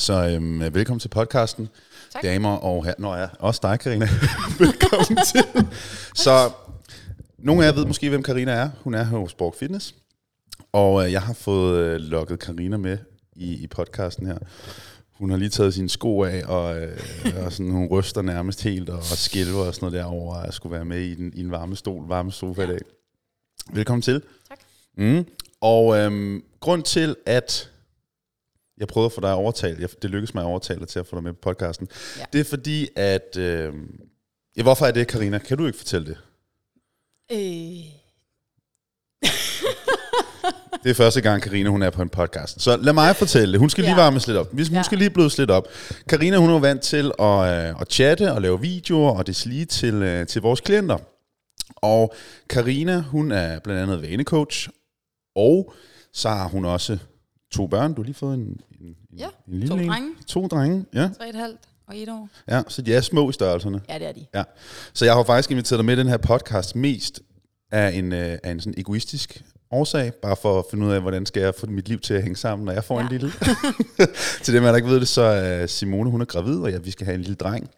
Så øhm, velkommen til podcasten, Tak. damer og herrer. Nå ja, også dig, Karina. velkommen til. Så nogle af jer ved måske, hvem Karina er. Hun er hos Borg Fitness. Og øh, jeg har fået øh, lukket Karina med i, i podcasten her. Hun har lige taget sine sko af, og, øh, og sådan, hun ryster nærmest helt og, og skælver og sådan noget derovre, at skulle være med i den, i en varme stol, varme sofa i dag. Velkommen til. Tak. Mm. Og øhm, grund til, at jeg prøvede at få dig jeg, det lykkedes mig at overtale dig til at få dig med på podcasten, Ja. det er fordi, at... Øh, ja, hvorfor er det, Karina? Kan du ikke fortælle det? Øh, Det er første gang, Karina hun er på en podcast. Så lad mig fortælle det. Hun skal lige Ja. varmes lidt op. Hun Ja. skal lige blødes lidt op. Karina hun er vant til at, øh, at chatte og lave videoer og deslige til, øh, til vores klienter. Og Karina hun er blandt andet vanecoach, og så har hun også to børn. Du har lige fået en, en, Ja, en lille to en. drenge. To drenge, ja. tre et halvt og et år. ja. Så de er små i størrelserne. Ja, det er de. Ja. Så jeg har faktisk inviteret dig med i den her podcast mest af en, øh, af en sådan egoistisk årsag, bare for at finde ud af, hvordan skal jeg få mit liv til at hænge sammen, når jeg får ja. en lille. til dem, der ikke ved det, så er Simone, hun er gravid, og ja, vi skal have en lille dreng.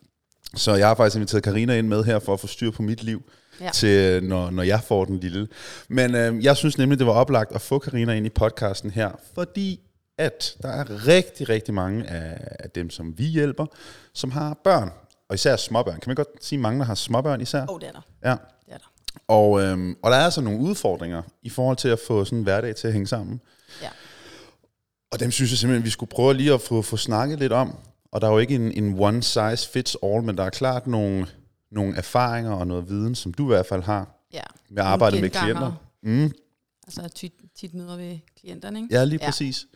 Så jeg har faktisk inviteret Karina ind med her for at få styr på mit liv, ja. Til når, når jeg får den lille. Men øh, jeg synes nemlig, det var oplagt at få Karina ind i podcasten her, fordi at der er rigtig, rigtig mange af, af dem, som vi hjælper, som har børn, og især småbørn. Kan man godt sige, mange, der har småbørn især? Åh, oh, det er der. Ja. Det er der. Og, øhm, og der er altså nogle udfordringer i forhold til at få sådan en hverdag til at hænge sammen. Ja. Og dem synes jeg simpelthen, vi skulle prøve lige at få, få snakket lidt om. Og der er jo ikke en, en one size fits all, men der er klart nogle, nogle erfaringer og noget viden, som du i hvert fald har Ja. med at arbejde med klienter. Mm, Altså tit, tit møder ved klienterne, ikke? ja, lige Ja. præcis.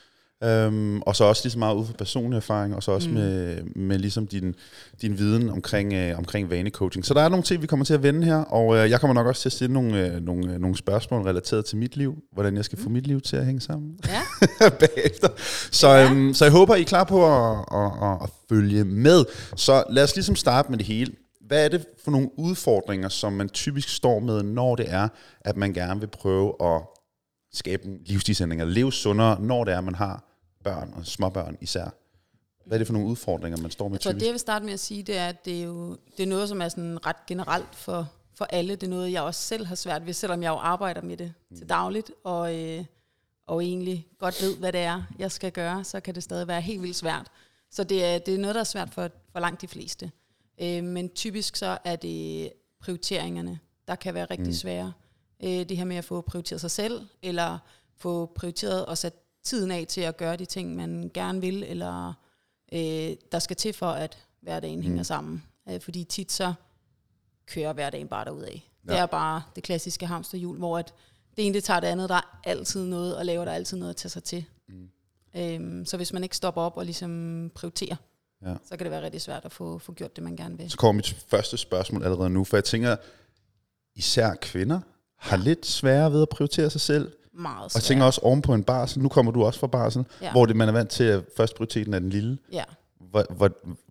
Øhm, og så også lige så meget ud fra personlig erfaring, og så også mm. Mm. med, med ligesom din, din viden omkring, øh, omkring vanecoaching. Så der er nogle ting, vi kommer til at vende her, og øh, jeg kommer nok også til at stille nogle, øh, nogle, øh, nogle spørgsmål relateret til mit liv, hvordan jeg skal få mit liv til at hænge sammen Ja. bagefter. Så, Ja. øhm, så jeg håber, I er klar på at, at, at, at følge med. Så lad os ligesom starte med det hele. Hvad er det for nogle udfordringer, som man typisk står med, når det er, at man gerne vil prøve at skabe en livsstilsændring, eller leve sundere, når det er, at man har børn og småbørn især? Hvad er det for nogle udfordringer, man står med Jeg tror, typisk? det jeg vil starte med at sige, det er, at det er jo det er noget, som er sådan ret generelt for, for alle. Det er noget, jeg også selv har svært ved, selvom jeg jo arbejder med det mm. til dagligt, og, øh, og egentlig godt ved, hvad det er, jeg skal gøre, så kan det stadig være helt vildt svært. Så det er, det er noget, der er svært for, for langt de fleste. Øh, men typisk så er det prioriteringerne, der kan være rigtig Mm. svære. Øh, det her med at få prioriteret sig selv, eller få prioriteret og sat tiden af til at gøre de ting, man gerne vil, eller øh, der skal til for, at hverdagen mm. hænger sammen. Øh, fordi tit så kører hverdagen bare derudad. Ja. Det er bare det klassiske hamsterhjul, hvor at det ene det tager det andet, der er altid noget, og laver der altid noget at tage sig til. Mm. Øhm, så hvis man ikke stopper op og ligesom prioriterer, Ja. så kan det være rigtig svært at få, få gjort det, man gerne vil. Så kommer mit første spørgsmål allerede nu, for jeg tænker, især kvinder har lidt sværere ved at prioritere sig selv, Meget Og jeg svært. tænker også oven på en barsel, nu kommer du også fra barsel, ja. Hvor det, man er vant til, at først prioriteten er den lille. Ja. Hvor- hvor-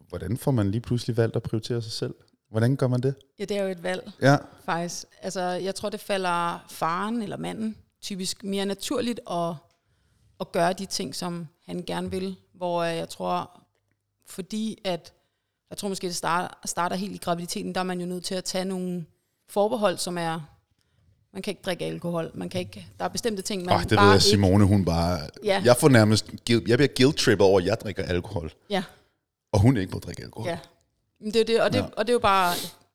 Hvordan får man lige pludselig valgt at prioritere sig selv? Hvordan gør man det? ja, det er jo et valg. Ja, faktisk. Altså, jeg tror, det falder faren eller manden typisk mere naturligt at, at gøre de ting, som han gerne vil. Hvor jeg tror, fordi at, jeg tror måske, det starter, starter helt i graviditeten, der er man jo nødt til at tage nogle forbehold, som er, man kan ikke drikke alkohol, man kan ikke, der er bestemte ting, man oh, det bare ved jeg, ikke, Simone, hun bare... Ja. Jeg får nærmest... guilt- Jeg bliver guilt-trippet over, at jeg drikker alkohol, Ja, og hun ikke må drikke alkohol. ja. Men det er det, og, det, ja. og det er jo bare,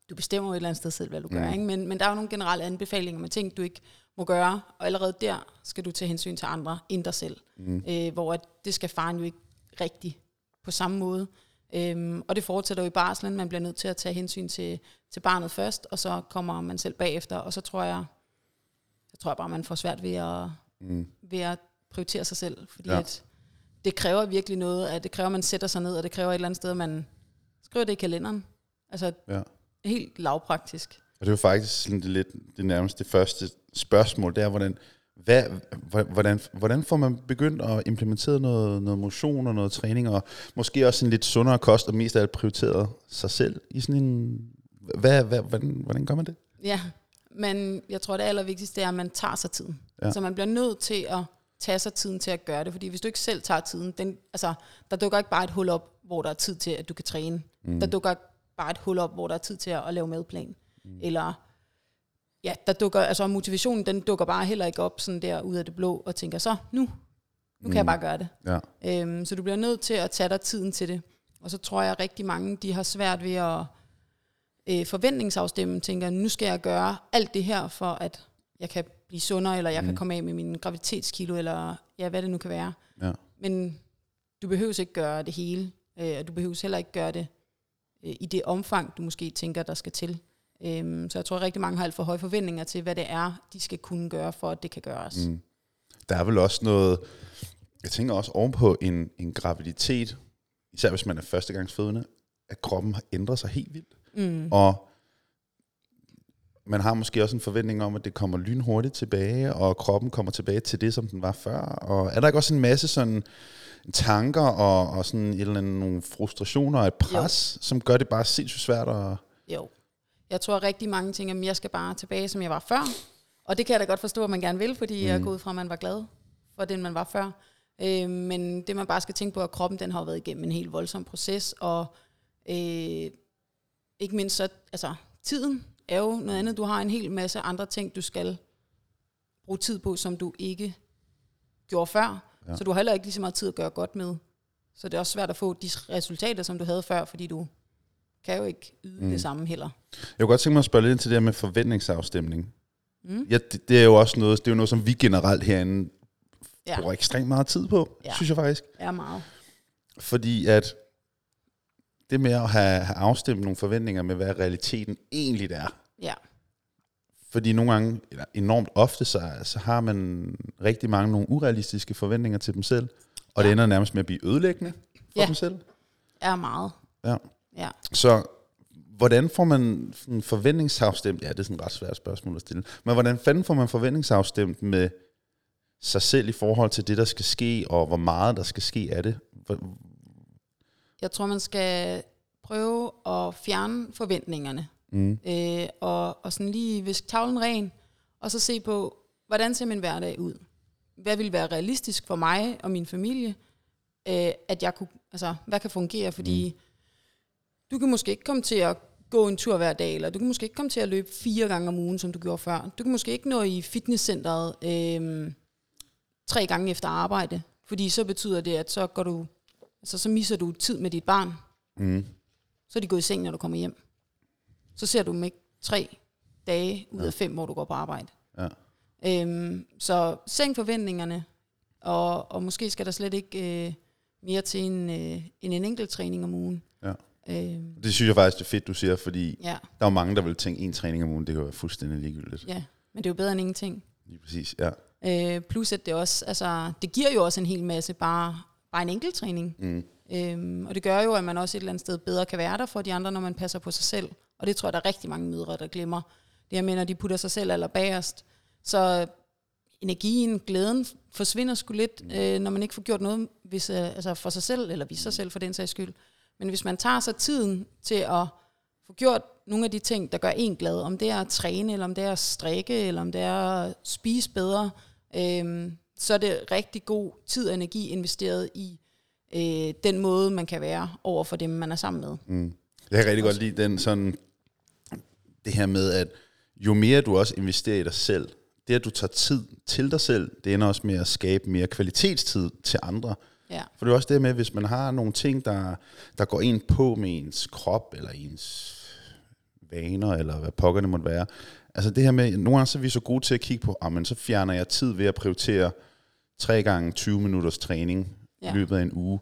du bestemmer jo et eller andet sted selv, hvad du gør, Mm. ikke? Men, men der er jo nogle generelle anbefalinger med ting, du ikke må gøre, og allerede der skal du tage hensyn til andre end dig selv. Mm. øh, hvor at det skal faren jo ikke rigtig på samme måde. Øhm, og det fortsætter jo i barslen, man bliver nødt til at tage hensyn til, til barnet først, og så kommer man selv bagefter, og så tror jeg, jeg tror bare, man får svært ved at, Mm. ved at prioritere sig selv, fordi Ja. at det kræver virkelig noget, at det kræver, at man sætter sig ned, og det kræver et eller andet sted, at man skriver det i kalenderen. Altså Ja. helt lavpraktisk. Og det er jo faktisk sådan det, lidt, det nærmeste første spørgsmål, det er, hvordan, hvad, hvordan, hvordan får man begyndt at implementere noget, noget motion og noget træning, og måske også en lidt sundere kost, og mest af alt prioriteret sig selv i sådan en... Hvad, hvad, hvordan, hvordan gør man det? Ja, men jeg tror, det allervigtigste er, at man tager sig tiden. Ja. Så man bliver nødt til at tage sig tiden til at gøre det. Fordi hvis du ikke selv tager tiden, den, altså, der dukker ikke bare et hul op, hvor der er tid til, at du kan træne. Mm. Der dukker ikke bare et hul op, hvor der er tid til at, at lave madplan. Mm. Eller ja, der dukker, altså motivationen, den dukker bare heller ikke op sådan der ud af det blå, og tænker, så nu, nu kan jeg bare gøre det. Ja. Øhm, så du bliver nødt til at tage dig tiden til det. Og så tror jeg, at rigtig mange, de har svært ved at øh, forventningsafstemme, tænker, nu skal jeg gøre alt det her, for at jeg kan blive sundere, eller jeg mm. kan komme af med min graviditetskilo, eller ja, hvad det nu kan være. Ja. Men du behøver ikke gøre det hele, øh, og du behøver heller ikke gøre det øh, i det omfang, du måske tænker, der skal til. Øhm, så jeg tror, at rigtig mange har alt for høje forventninger til, hvad det er, de skal kunne gøre, for at det kan gøres. Mm. Der er vel også noget, jeg tænker også ovenpå en, en graviditet, især hvis man er førstegangsfødende, at kroppen har ændret sig helt vildt. Mm. Og man har måske også en forventning om, at det kommer lynhurtigt tilbage, og kroppen kommer tilbage til det, som den var før. Og er der ikke også en masse sådan tanker og, og sådan et eller andet, nogle frustrationer og et pres, jo. som gør det bare sindssygt svært at... Jo. Jeg tror rigtig mange tænker, at jeg skal bare tilbage, som jeg var før. Og det kan jeg da godt forstå, at man gerne vil, fordi mm. jeg er gået fra, at man var glad for den, man var før. Øh, men det man bare skal tænke på, at kroppen den har været igennem en helt voldsom proces, og øh, ikke mindst så, altså tiden er jo noget andet. Du har en hel masse andre ting, du skal bruge tid på, som du ikke gjorde før. Ja. Så du har heller ikke lige så meget tid at gøre godt med. Så det er også svært at få de resultater, som du havde før, fordi du kan jo ikke yde mm. det samme heller. Jeg kunne godt tænke mig at spørge lidt ind til det her med forventningsafstemning. Mm. Ja, det, det, er jo også noget, det er jo noget, som vi generelt herinde ja. bruger ekstremt meget tid på, ja. synes jeg faktisk. Ja, meget. Fordi at det med at have, have afstemt nogle forventninger med, hvad realiteten egentlig er. Ja. Fordi nogle gange, eller enormt ofte, så, så har man rigtig mange nogle urealistiske forventninger til dem selv, og ja. det ender nærmest med at blive ødelæggende for ja. dem selv. Ja, meget. Ja. Ja. Så hvordan får man en forventningsafstemt, ja, det er sådan et ret svært spørgsmål at stille, men hvordan fanden får man forventningsafstemt med sig selv i forhold til det, der skal ske, og hvor meget der skal ske af det? Jeg tror, man skal prøve at fjerne forventningerne. Mm. Øh, og, og sådan lige viske tavlen ren, og så se på, hvordan ser min hverdag ud? Hvad vil være realistisk for mig og min familie? Øh, at jeg kunne, altså, hvad kan fungere? Fordi mm. Du kan måske ikke komme til at gå en tur hver dag, eller du kan måske ikke komme til at løbe fire gange om ugen, som du gjorde før. Du kan måske ikke nå i fitnesscenteret øh, tre gange efter arbejde, fordi så betyder det, at så går du Altså, så misser du tid med dit barn. Mm. Så er de gået i seng, når du kommer hjem. Så ser du dem ikke tre dage ud ja. af fem, hvor du går på arbejde. Ja. Øhm, så sænk forventningerne, og, og måske skal der slet ikke øh, mere til en, øh, en, en enkelt træning om ugen. Øhm. Det synes jeg faktisk det er fedt, du siger, fordi ja. der er mange, der vil tænke, en træning om ugen, det kan være fuldstændig ligegyldigt. Ja, men det er jo bedre end ingenting. Lige præcis, ja. Øh, plus at det også, altså, det giver jo også en hel masse bare bare en enkelt træning. Mm. Øhm, og det gør jo, at man også et eller andet sted bedre kan være der for de andre, når man passer på sig selv. Og det tror jeg, der er rigtig mange mødre, der glemmer. Det her med, når de putter sig selv eller bagerst. Så energien, glæden forsvinder sgu lidt, mm. øh, når man ikke får gjort noget hvis, øh, altså for sig selv, eller vise sig selv for den sags skyld. Men hvis man tager sig tiden til at få gjort nogle af de ting, der gør en glad, om det er at træne, eller om det er at strikke, eller om det er at spise bedre, øh, så er det rigtig god tid og energi investeret i øh, den måde, man kan være over for dem, man er sammen med. Mm. Jeg kan rigtig også. godt lide den sådan, det her med, at jo mere du også investerer i dig selv, det at du tager tid til dig selv, det ender også med at skabe mere kvalitetstid til andre. Ja. For det er også det med, hvis man har nogle ting, der, der går ind på med ens krop, eller ens vaner, eller hvad pokker det måtte være. Altså det her med, nogle gange så er vi så gode til at kigge på, ah, men så fjerner jeg tid ved at prioritere tre gange 20 minutters træning ja. i løbet af en uge.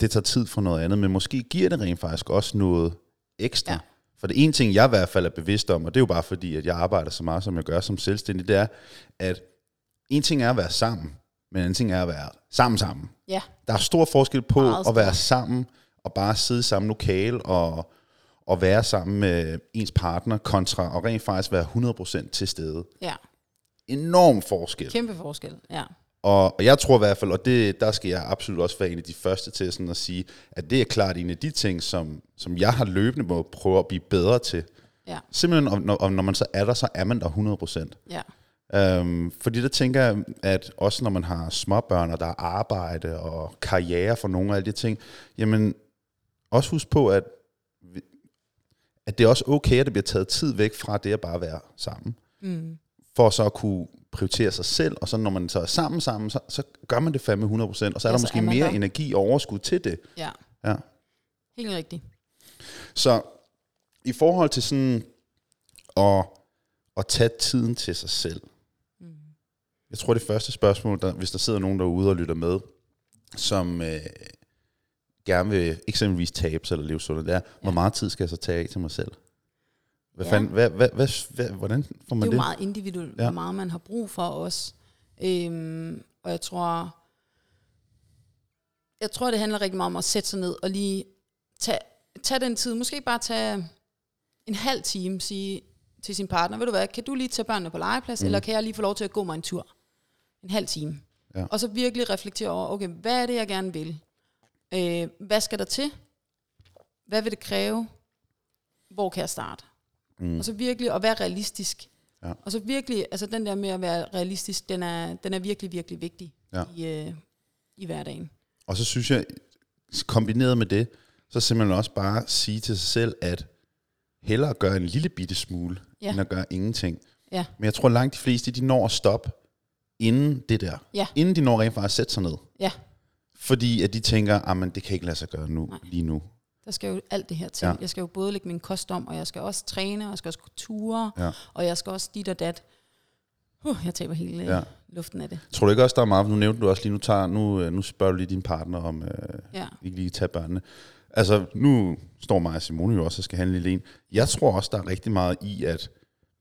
Det tager tid for noget andet, men måske giver det rent faktisk også noget ekstra. Ja. For det ene ting, jeg i hvert fald er bevidst om, og det er jo bare fordi, at jeg arbejder så meget, som jeg gør som selvstændig, det er, at en ting er at være sammen, men en ting er at være sammen sammen. Ja. Der er stor forskel på at være sammen og bare sidde i samme lokale og, og være sammen med ens partner, kontra og rent faktisk være 100% til stede. Ja. Enorm forskel. Kæmpe forskel, ja. Og, og jeg tror i hvert fald, og det, der skal jeg absolut også være en af de første til sådan at sige, at det er klart en af de ting, som, som jeg har løbende må prøve at blive bedre til. Ja. Simpelthen, og når, og når man så er der, så er man der 100%. Ja. Øhm, fordi der tænker jeg, at også når man har småbørn, og der er arbejde og karriere for nogle af alle de ting, jamen også husk på, at, at det er også okay, at det bliver taget tid væk fra det at bare være sammen, Mm. for så at kunne prioritere sig selv, og så når man så er sammen sammen, så, så gør man det fandme 100%, og så er Ja, der måske er mere der. energi og overskud til det. Ja, Ja. helt rigtigt. Så i forhold til sådan at, at tage tiden til sig selv. Jeg tror det første spørgsmål, der, hvis der sidder nogen derude og lytter med, som øh, gerne vil eksempelvis tabe sig eller leve sundt, det er, hvor meget tid skal jeg så tage af til mig selv? Hvad Ja. fanden, hvad, hvad, hvad, hvad, hvordan får Det man er jo det? meget individuelt, Ja. hvor meget man har brug for os. Øhm, og jeg tror, jeg tror, det handler rigtig meget om at sætte sig ned og lige tage, tage den tid. Måske bare tage en halv time, sige til sin partner, ved du hvad, kan du lige tage børnene på legeplads, mm. eller kan jeg lige få lov til at gå mig en tur? En halv time. Ja. Og så virkelig reflektere over, okay, hvad er det, jeg gerne vil? Øh, hvad skal der til? Hvad vil det kræve? Hvor kan jeg starte? Mm. Og så virkelig at være realistisk. Ja. Og så virkelig, altså den der med at være realistisk, den er, den er virkelig, virkelig vigtig Ja. i, øh, i hverdagen. Og så synes jeg, kombineret med det, så simpelthen også bare sige til sig selv, at hellere gøre en lille bitte smule, Ja. end at gøre ingenting. Ja. Men jeg tror langt de fleste, de når at stoppe inden det der. Ja. Inden de når rent faktisk at sætte sig ned. Ja. Fordi at de tænker, at det kan ikke lade sig gøre nu, Nej. lige nu. Der skal jo alt det her til. Ja. Jeg skal jo både lægge min kost om, og jeg skal også træne, og jeg skal også ture, Ja. og jeg skal også dit og dat. Uh, jeg taber hele Ja. ja. luften af det. Tror du ikke også, der er meget, nu nævnte du også lige, nu, tager, nu, øh, nu spørger du lige din partner om, øh, Ja. ikke lige tage børnene. Altså, nu står mig og Simone jo også og skal en lille en. Jeg tror også, der er rigtig meget i, at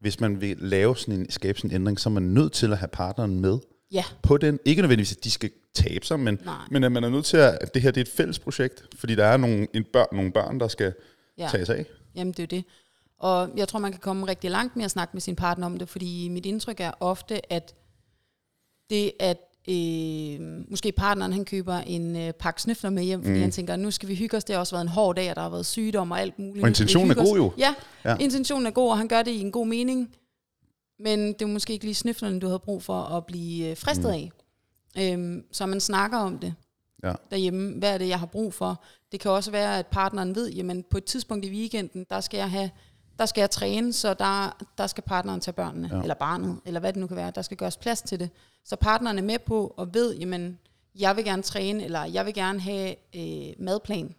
hvis man vil lave sådan en, skabe sådan en ændring, så er man nødt til at have partneren med Ja, på den. Ikke nødvendigvis, at de skal tabe sig, men, nej. men at man er nødt til at, at det her det er et fælles projekt, fordi der er nogle, en børn, nogle børn, der skal ja. Ja. tage sig af. Jamen, det er det. Og jeg tror, man kan komme rigtig langt med at snakke med sin partner om det, fordi mit indtryk er ofte, at det, at øh, måske partneren han køber en øh, pakke snøfler med hjem, fordi Mm. han tænker, nu skal vi hygge os, det har også været en hård dag, og der har været sygdom og alt muligt. Og intentionen er god jo. Ja, Ja. ja, intentionen er god, og han gør det i en god mening, men det er måske ikke lige snøflerne, du havde brug for at blive øh, fristet Mm. af. Øhm, så man snakker om det Ja. derhjemme. Hvad er det, jeg har brug for? Det kan også være, at partneren ved, jamen på et tidspunkt i weekenden, der skal jeg have der skal jeg træne, så der, der skal partneren tage børnene, Ja. eller barnet, eller hvad det nu kan være. Der skal gøres plads til det. Så partneren er med på og ved, jamen, jeg vil gerne træne, eller jeg vil gerne have øh, madplan.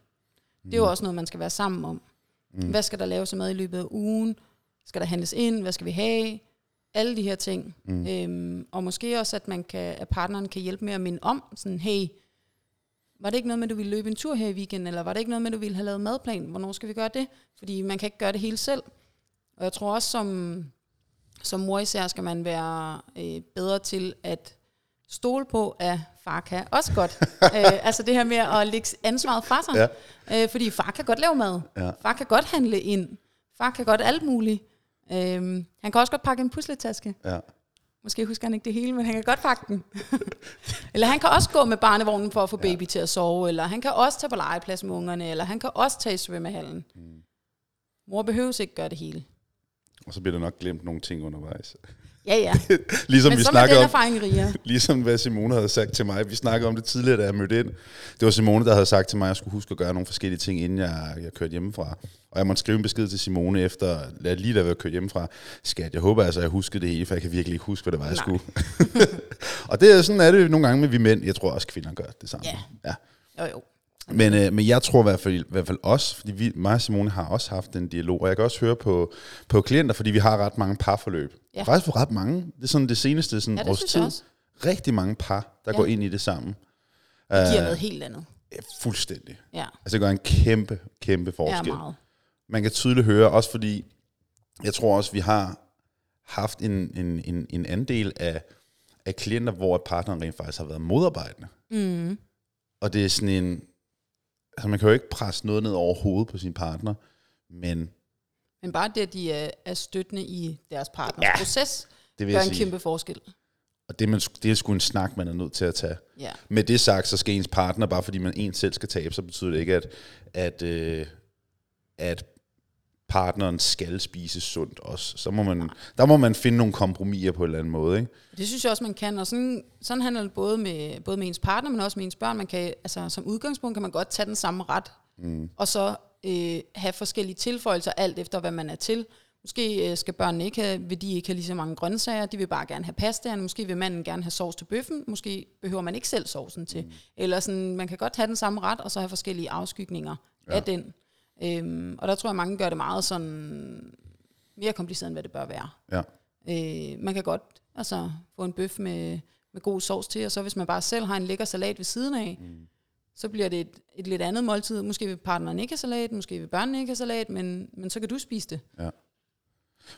Det er jo også noget, man skal være sammen om. Mm. Hvad skal der laves af mad i løbet af ugen? Skal der handles ind? Hvad skal vi have? Alle de her ting. Mm. Øhm, og måske også, at, man kan, at partneren kan hjælpe med at minde om, sådan, hey, var det ikke noget med, at du ville løbe en tur her i weekenden, eller var det ikke noget med, at du ville have lavet madplan? Hvornår skal vi gøre det? Fordi man kan ikke gøre det hele selv. Og jeg tror også, som, som mor især, skal man være øh, bedre til at stole på, at far kan også godt. øh, altså det her med at lægge ansvaret fra sig. Ja. Øh, fordi far kan godt lave mad. Ja. Far kan godt handle ind. Far kan godt alt muligt. Øhm, han kan også godt pakke en pusletaske. Ja. Måske husker han ikke det hele, men han kan godt pakke den. eller han kan også gå med barnevognen for at få baby til at sove, eller han kan også tage på legeplads med ungerne, eller han kan også tage i svømmehallen. Mm. Mor behøver ikke gøre det hele. Og så bliver der nok glemt nogle ting undervejs. Ja, ja. Ligesom men vi så snakkede den erfaring rigere. Ligesom hvad Simone havde sagt til mig. Vi snakkede om det tidligere, da jeg mødte ind. Det var Simone, der havde sagt til mig, at jeg skulle huske at gøre nogle forskellige ting, inden jeg, jeg kørte hjemmefra. Og jeg måtte skrive en besked til Simone efter, lad lige da jeg kørte hjemmefra. Skat, jeg håber altså, at jeg huskede det hele, for jeg kan virkelig ikke huske, hvad det var, jeg Nej. skulle. og det er sådan er det nogle gange med vi mænd. Jeg tror også, kvinder gør det samme. Ja. ja. Jo, jo. Men, øh, men jeg tror i hvert fald, i hvert fald også, fordi vi, mig og Simone har også haft en dialog, og jeg kan også høre på, på klienter, fordi vi har ret mange parforløb. Ja. Faktisk ret mange. Det er sådan det seneste sådan Ja, det års tid. også. Rigtig mange par, der Ja. går ind i det sammen. Det giver Øh, noget helt andet. Ja, fuldstændig. Ja, Altså det gør en kæmpe, kæmpe ja forskel. meget. Man kan tydeligt høre, også fordi, jeg tror også, vi har haft en, en, en, en andel af, af klienter, hvor partneren rent faktisk har været modarbejdende. Mm. Og det er sådan en, altså man kan jo ikke presse noget ned over hovedet på sin partner, men Men bare det, at de er, er støttende i deres partners Ja, proces, det gør en sige. kæmpe forskel. Og det, er man, det er sgu en snak, man er nødt til at tage. Ja. Med det sagt, så skal ens partner, bare fordi man en selv skal tabe, så betyder det ikke, at, at, øh, at partneren skal spise sundt også. Så må man, der må man finde nogle kompromiser på en eller anden måde, ikke? Det synes jeg også, man kan, og sådan, sådan handler det både med, både med ens partner, men også med ens børn. Man kan, altså, som udgangspunkt kan man godt tage den samme ret, mm. og så øh, have forskellige tilføjelser, alt efter hvad man er til. Måske øh, skal børnene ikke have, vil de ikke have lige så mange grøntsager, de vil bare gerne have pastaen, måske vil manden gerne have sovs til bøffen, måske behøver man ikke selv sovsen til. Mm. Eller sådan, man kan godt have den samme ret, og så have forskellige afskygninger ja. af den. Øhm, og der tror jeg, mange gør det meget sådan mere kompliceret, end hvad det bør være. Ja. Øh, man kan godt altså, få en bøf med, med god sovs til, og så hvis man bare selv har en lækker salat ved siden af, mm. så bliver det et, et lidt andet måltid. Måske vil partneren ikke have salat, måske vil børnene ikke have salat, men, men så kan du spise det. Ja.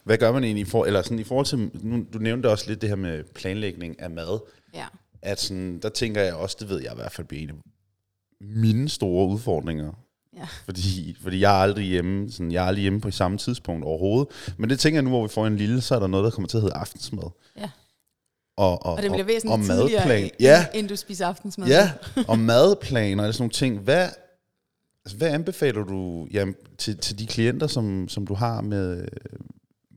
Hvad gør man egentlig for, eller sådan i forhold til, nu, du nævnte også lidt det her med planlægning af mad, Ja. at sådan, der tænker jeg også, det ved jeg i hvert fald bliver en af mine store udfordringer. Ja. Fordi, fordi jeg er aldrig hjemme, sådan, jeg er aldrig hjemme på samme tidspunkt overhovedet. Men det tænker jeg nu, hvor vi får en lille, så er der noget, der kommer til at hedde aftensmad. Ja. Og, og, Og det bliver væsentligt og madplan. Ja, end du spiser aftensmad. ja, og madplaner og sådan nogle ting. Hvad, altså, hvad anbefaler du jamen, til, til de klienter, som, som du har med,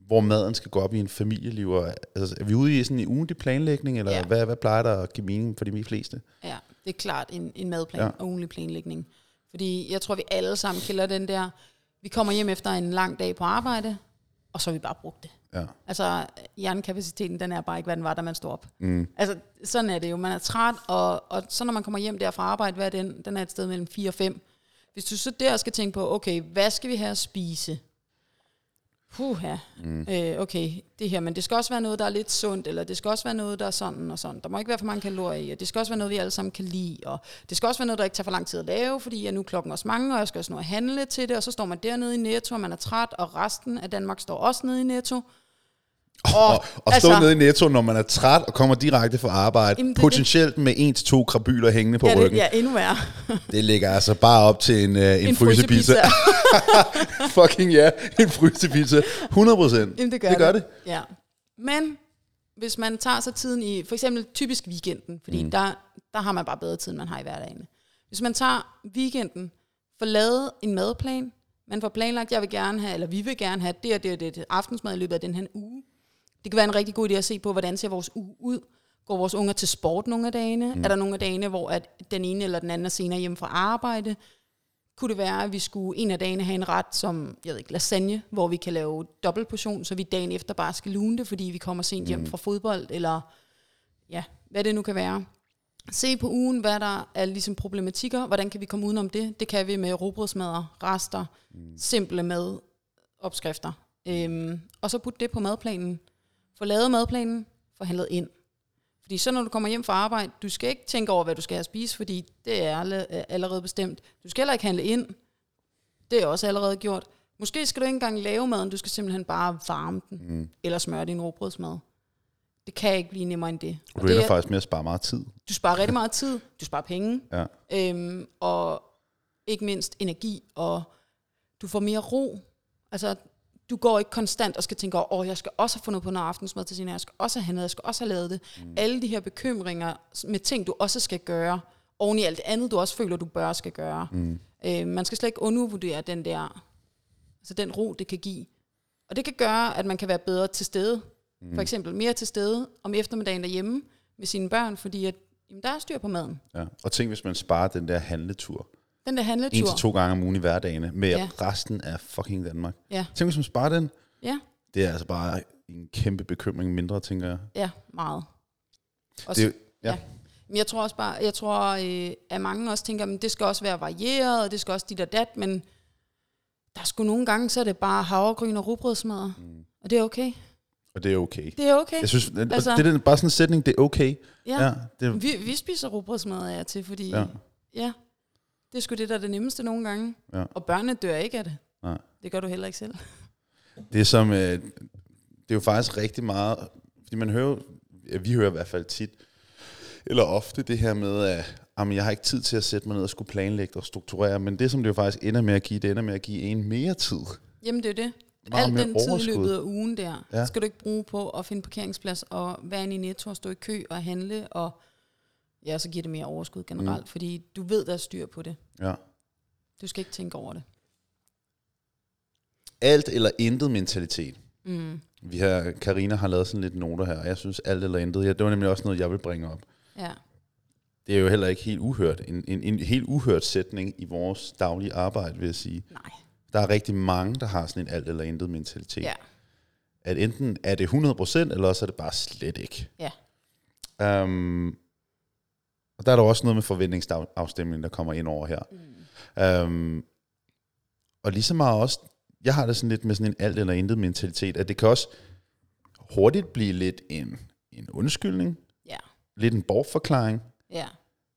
hvor maden skal gå op i en familieliv? Og, altså, er vi ude i sådan en ugentlig planlægning, eller Ja. hvad, hvad plejer der at give mening for de fleste? Ja, det er klart en, en madplan Ja. ja. og ugenlig planlægning. Fordi jeg tror, vi alle sammen kender den der, vi kommer hjem efter en lang dag på arbejde, og så har vi bare brugt det. Ja. Altså, hjernekapaciteten, den er bare ikke, hvad den var, da man stod op. Mm. Altså, sådan er det jo. Man er træt, og, og så når man kommer hjem der fra arbejde, hvad er den? Den er et sted mellem 4 og 5. Hvis du så der skal tænke på, okay, hvad skal vi have at spise? Puh, ja. Mm. Øh, okay, det her, men det skal også være noget, der er lidt sundt, eller det skal også være noget, der er sådan og sådan. Der må ikke være for mange kalorier i, og det skal også være noget, vi alle sammen kan lide, og det skal også være noget, der ikke tager for lang tid at lave, fordi jeg nu er klokken også mange, og jeg skal også nå at handle til det, og så står man dernede i Netto, og man er træt, og resten af Danmark står også nede i Netto. Og, og, og stå altså- nede i Netto, når man er træt og kommer direkte fra arbejde, Jamen, det potentielt med en til to krabyler hængende på ja, det, ryggen. ja, endnu værre. Det ligger altså bare op til en, uh, en, en frysepizza. Fucking ja, en frysepizza. 100 procent. Det gør det. Gør det. Ja. Men hvis man tager sig tiden i, for eksempel typisk weekenden, fordi mm. der, der har man bare bedre tid, end man har i hverdagen. Hvis man tager weekenden, får lavet en madplan, man får planlagt, jeg vil gerne have, eller vi vil gerne have det og det og det, det aftensmad i løbet af den her uge. Det kan være en rigtig god idé at se på, hvordan ser vores uge ud. Går vores unger til sport nogle af dagene? Mm. Er der nogle af dagene, hvor at den ene eller den anden er senere hjemme fra arbejde? Kunne det være, at vi skulle en af dagene have en ret som, jeg ved ikke, lasagne, hvor vi kan lave dobbelt portion, så vi dagen efter bare skal lune det, fordi vi kommer sent hjem fra fodbold, eller ja, hvad det nu kan være. Se på ugen, hvad der er ligesom problematikker, hvordan kan vi komme udenom det? Det kan vi med robrødsmadder, rester, mm. simple mad, opskrifter. Øhm, og så putte det på madplanen. Få lavet madplanen, få handlet ind. Fordi så når du kommer hjem fra arbejde, du skal ikke tænke over, hvad du skal have at spise, fordi det er er allerede bestemt. Du skal heller ikke handle ind. Det er også allerede gjort. Måske skal du ikke engang lave maden, du skal simpelthen bare varme den, mm. eller smøre din råbrødsmad. Det kan ikke blive nemmere end det. Og du ender er, faktisk med at spare meget tid. du sparer rigtig meget tid, du sparer penge, Ja. øhm, og ikke mindst energi, og du får mere ro. Altså, du går ikke konstant og skal tænke over, åh, jeg skal også have fundet på noget aftensmad til senere, jeg skal også have handlet, jeg skal også have lavet det. Mm. Alle de her bekymringer med ting, du også skal gøre, oven i alt det andet, du også føler, du bør skal gøre. Mm. Øh, man skal slet ikke undervurdere den der, altså den ro, det kan give. Og det kan gøre, at man kan være bedre til stede. Mm. For eksempel mere til stede om eftermiddagen derhjemme med sine børn, fordi at, jamen, der er styr på maden. Ja. Og tænk, hvis man sparer den der handletur. Den der handletur. En til to gange om ugen i hverdagene, med Ja. resten af fucking Danmark. Ja, Tænk, hvis man sparer den. ja, Det er altså bare en kæmpe bekymring mindre, tænker jeg. ja, meget. Og Det, ja. Ja. Men jeg tror også bare, jeg tror, øh, at mange også tænker, at det skal også være varieret, og det skal også dit og dat, men der er sgu nogle gange, så er det bare havregryn og rugbrødsmadder. Mm. Og det er okay. Og det er okay. Det er okay. Jeg synes, altså, det er bare sådan en sætning, det er okay. Ja. ja det, Vi, vi spiser rugbrødsmadder af til, fordi Ja. ja. Det er sgu det, der er det nemmeste nogle gange. Ja. Og børnene dør ikke af det. Nej. Det gør du heller ikke selv. det er som, øh, det er jo faktisk rigtig meget, fordi man hører, vi hører i hvert fald tit, eller ofte det her med, at jamen, jeg har ikke tid til at sætte mig ned og skulle planlægge og strukturere, men det som det jo faktisk ender med at give, det ender med at give en mere tid. Jamen det er det. Meget Al den tid i overskud. løbet af ugen der, ja. skal du ikke bruge på at finde parkeringsplads og være inde i Netto og stå i kø og handle, og ja, så giver det mere overskud generelt, mm. fordi du ved, der er styr på det. Ja. Du skal ikke tænke over det. alt eller intet mentalitet. Mm. Vi har, Karina har lavet sådan lidt noter her, og jeg synes alt eller intet, ja, det var nemlig også noget, jeg vil bringe op. Ja. Det er jo heller ikke helt uhørt. En, en, en helt uhørt sætning i vores daglige arbejde, vil jeg sige. Nej. Der er rigtig mange, der har sådan en alt eller intet mentalitet. Ja. At enten er det 100%, eller også er det bare slet ikke. Ja. Um, og der er der også noget med forventningsafstemning, der kommer ind over her. Mm. Um, og lige så meget også, jeg har det sådan lidt med sådan en alt eller intet mentalitet, at det kan også hurtigt blive lidt en, en undskyldning, Ja. lidt en bortforklaring, Ja.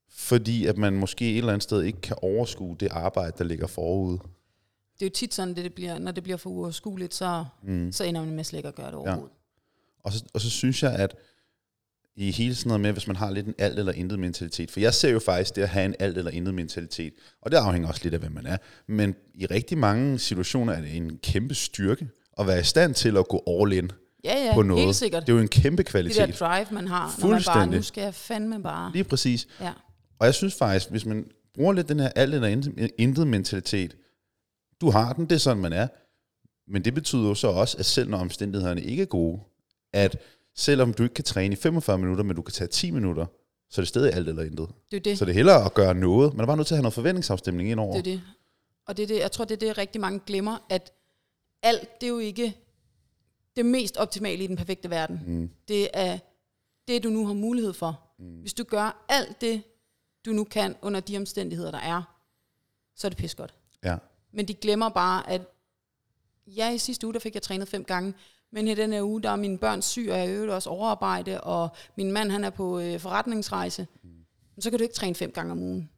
fordi at man måske et eller andet sted ikke kan overskue det arbejde, der ligger forud. Det er jo tit sådan, det, det bliver, når det bliver for uoverskueligt, så, mm. så ender man med slet ikke at gøre det overhovedet. Og så, og så synes jeg, at i hele sådan noget med, hvis man har lidt en alt eller intet mentalitet, for jeg ser jo faktisk det at have en alt eller intet mentalitet, og det afhænger også lidt af, hvem man er, men i rigtig mange situationer er det en kæmpe styrke at være i stand til at gå all in Ja, ja, på noget. helt sikkert. Det er jo en kæmpe Det der kvalitet. drive, man har, når man bare, nu skal jeg fandme bare. Lige præcis. Ja. Og jeg synes faktisk, hvis man bruger lidt den her alt eller intet- intet mentalitet, du har den, det er sådan, man er. Men det betyder jo så også, at selv når omstændighederne ikke er gode, at selvom du ikke kan træne i 45 minutter, men du kan tage 10 minutter, så er det stadig alt eller intet. Det er det. Så det er hellere at gøre noget. Man er bare nødt til at have noget forventningsafstemning ind over. Det er det. Og det er det, jeg tror, det er det, rigtig mange glemmer, at alt, det er jo ikke det mest optimale i den perfekte verden. Mm. Det er det, du nu har mulighed for. Mm. Hvis du gør alt det, du nu kan under de omstændigheder, der er, så er det pis godt. Ja. Men de glemmer bare, at ja, i sidste uge, der fik jeg trænet fem gange, men i den her uge, der er mine børn syg, og jeg øvrigt også overarbejde, og min mand, han er på øh, forretningsrejse. Mm. Så kan du ikke træne fem gange om ugen.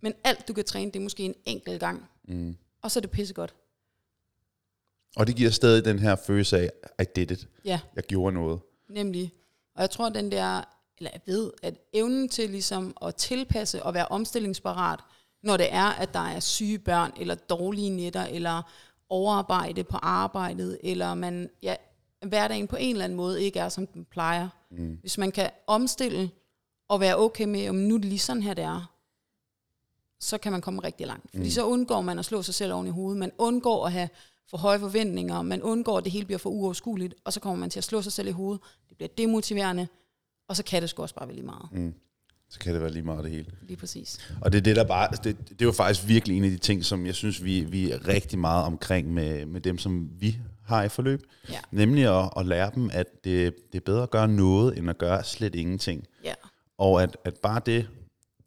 Men alt, du kan træne, det er måske en enkelt gang. Mm. Og så er det pissegodt. Og det giver stadig den her følelse af, I did it. Ja, Jeg gjorde noget. nemlig. Og jeg tror, den der, eller jeg ved, at evnen til ligesom at tilpasse og være omstillingsparat, når det er, at der er syge børn, eller dårlige nætter, eller overarbejde på arbejdet, eller man, ja, hverdagen på en eller anden måde ikke er, som den plejer. Mm. Hvis man kan omstille og være okay med, om nu er det lige sådan her, det er, så kan man komme rigtig langt. Fordi mm. så undgår man at slå sig selv oven i hovedet. Man undgår at have for høje forventninger. Man undgår, at det hele bliver for uoverskueligt. Og så kommer man til at slå sig selv i hovedet. Det bliver demotiverende. Og så kan det sgu også bare være lige meget. Mm. Så kan det være lige meget det hele. Lige præcis. Og det er det, der bare, det, det er jo faktisk virkelig en af de ting, som jeg synes, vi, vi er rigtig meget omkring med, med dem, som vi har i forløb. Ja. Nemlig at, at lære dem, at det, det er bedre at gøre noget, end at gøre slet ingenting. Ja. Og at, at bare det,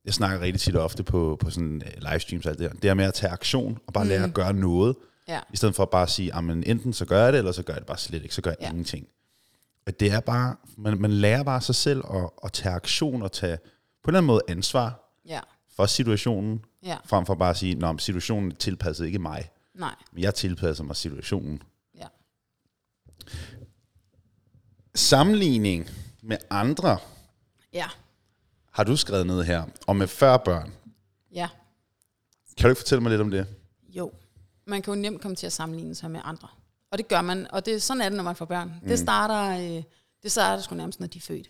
jeg snakker rigtig tit og ofte på, på sådan øh, livestreams og alt det der, det er med at tage aktion og bare lære at gøre noget, Ja. i stedet for at bare sige, at enten så gør jeg det, eller så gør jeg det bare slet ikke, så gør jeg Ja. ingenting. At det er bare, man, man lærer bare sig selv at, at tage aktion og tage på en eller anden måde ansvar Ja. for situationen, Ja. frem for bare at sige, at situationen tilpassede ikke mig, Nej. men jeg tilpasser mig situationen. Sammenligning med andre Ja. har du skrevet ned her, og med 40 børn. Ja. Kan du ikke fortælle mig lidt om det? Jo. Man kan jo nemt komme til at sammenligne sig med andre. Og det gør man. Og det, sådan er det, når man får børn. Mm. Det starter... Øh, det starter sgu nærmest, når de er født.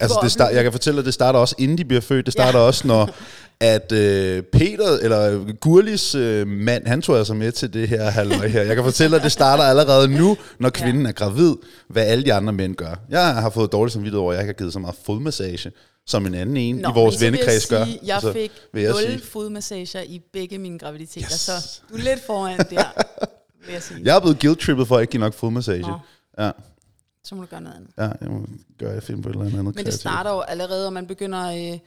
Altså, det start, jeg kan fortælle dig, det starter også inden de bliver født. Det starter Ja. ja. også, når at øh, Peter, eller Gurlis øh, mand, han tog altså med til det her halvøj her. Jeg kan fortælle dig, det starter allerede nu, når kvinden er gravid, hvad alle de andre mænd gør. Jeg har fået dårligt samvittighed over, at jeg ikke har givet så meget fodmassage, som en anden en i vores så vennekreds gør. sige, Jeg Altså, fik vil jeg 0 sige. fodmassager i begge mine graviditeter, Yes. så du er lidt foran der, vil jeg sige. Jeg er blevet guilt-trippet for at ikke give nok fodmassage. Nå. Ja, Så må du gøre noget andet. ja, jeg må gøre det finde på et eller andet Men det kreativt. starter jo allerede, og man begynder... Øh,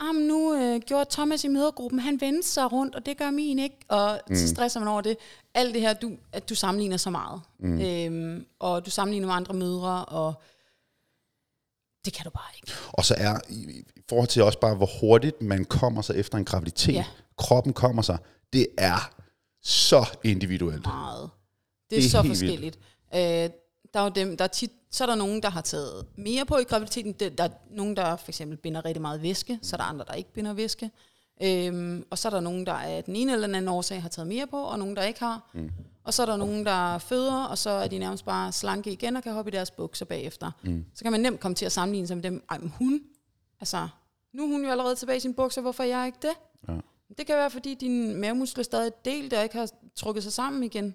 ah, nu øh, gjorde Thomas i mødergruppen, han vendte sig rundt, og det gør min ikke. Og mm. så stresser man over det. Alt det her, du, at du sammenligner så meget. Mm. Øhm, og du sammenligner med andre mødre, og det kan du bare ikke. Og så er, i, i forhold til også bare, hvor hurtigt man kommer sig efter en graviditet, Ja. kroppen kommer sig, det er så individuelt. meget. Det er, Det er så forskelligt. Øh, der er jo dem, der er tit, så er der nogen, der har taget mere på i graviditeten. Der er nogen, der for eksempel binder rigtig meget væske, så er der andre, der ikke binder væske. Øhm, og så er der nogen, der af den ene eller den anden årsag har taget mere på, og nogen, der ikke har. Mm. Og så er der nogen, der føder, og så er de nærmest bare slanke igen og kan hoppe i deres bukser bagefter. Mm. Så kan man nemt komme til at sammenligne sig med dem. Ej, men hun, altså, nu er hun jo allerede tilbage i sin bukser, hvorfor er jeg ikke det? Ja. Det kan være, fordi din mavemuskler stadig er delt og ikke har trukket sig sammen igen.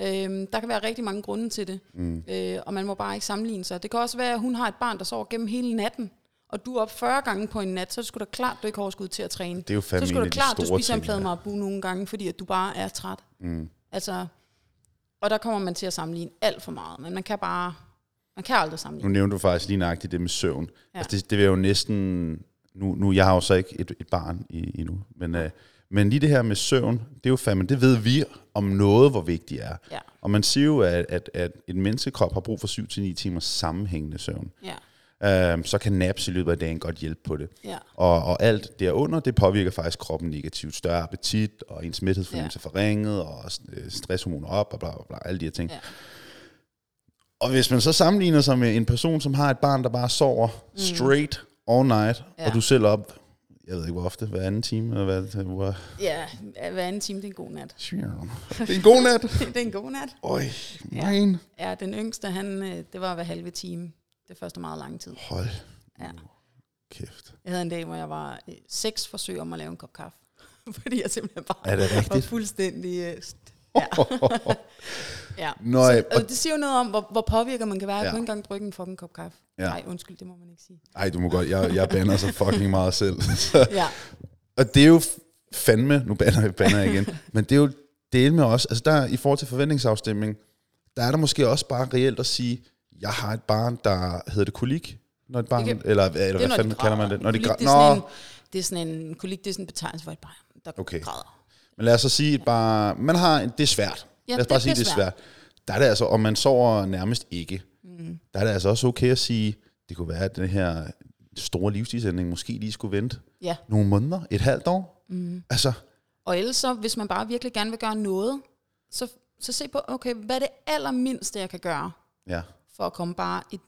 Øhm, der kan være rigtig mange grunde til det, mm. øh, og man må bare ikke sammenligne sig. Det kan også være, at hun har et barn, der sover gennem hele natten, og du er op 40 gange på en nat, så er det da klart, du ikke har overskud til at træne. Det er jo så fandme det en af da de klart, du spiser en ting, plade ja. marabu nogle gange, fordi at du bare er træt. Mm. Altså, og der kommer man til at sammenligne alt for meget, men man kan bare, man kan aldrig Nu sammenligne. nævnte du faktisk lige nøjagtigt det med søvn. Ja. Altså det, det vil jo næsten... Nu, nu, jeg har jo så ikke et, et barn i, endnu, men, øh, men lige det her med søvn, det er jo fandme, det ved vi om noget, hvor vigtigt er. Ja, Og man siger jo, at, at, at en menneskekrop har brug for 7-9 timer sammenhængende søvn. ja, Øh, så kan naps i løbet af dagen godt hjælpe på det. ja, Og, og alt derunder, det påvirker faktisk kroppen negativt. Større appetit, og ens mæthedsfornemmelse ja. forringet, og øh, stresshormoner op, og bla, bla, bla, alle de her ting. Ja. Og hvis man så sammenligner sig med en person, som har et barn, der bare sover mm. straight all night, ja. og du selv op, jeg ved ikke hvor ofte, hver anden time, eller hvad det hvor, ja, hver anden time, det er en god nat. Det er en god nat. det er en god nat. Øj, Ja. man. Ja, den yngste, han, øh, det var hver halve time. Det første meget lang tid. Hold Ja. kæft. Jeg havde en dag, hvor jeg var øh, seks forsøg om at lave en kop kaffe. Fordi jeg simpelthen bare Er det var rigtigt? fuldstændig... Øh, ja. ja. Nå, Så, og- og det siger jo noget om, hvor, hvor påvirker man kan være. Jeg Ja. kunne ikke engang drikke en fucking kop kaffe. Ja. Nej, undskyld, det må man ikke sige. Ej, du må godt, jeg, jeg banner så fucking meget selv. Så, Ja, Og det er jo fandme, nu banner jeg, banner jeg igen, men det er jo del med os, altså der i forhold til forventningsafstemning, der er der måske også bare reelt at sige, jeg har et barn, der hedder det kolik, når et barn, kan- eller, eller det hvad fanden de kalder man det? Når Kolik, græ- det, er sådan en, det er sådan en kolik, det er sådan en betegnelse for et barn, der Okay. græder. Men lad os så sige, et barn, man har, det er svært. Ja, lad os bare det- sige, det er det er svært. Der er det altså, og man sover nærmest ikke. Mm. Der er det altså også okay at sige, det kunne være, at den her store livsstilsændring måske lige skulle vente Ja. nogle måneder, et halvt år. Mm. Altså, Og ellers så, hvis man bare virkelig gerne vil gøre noget, så, så se på, okay, hvad er det allermindste, jeg kan gøre, ja. for at komme bare et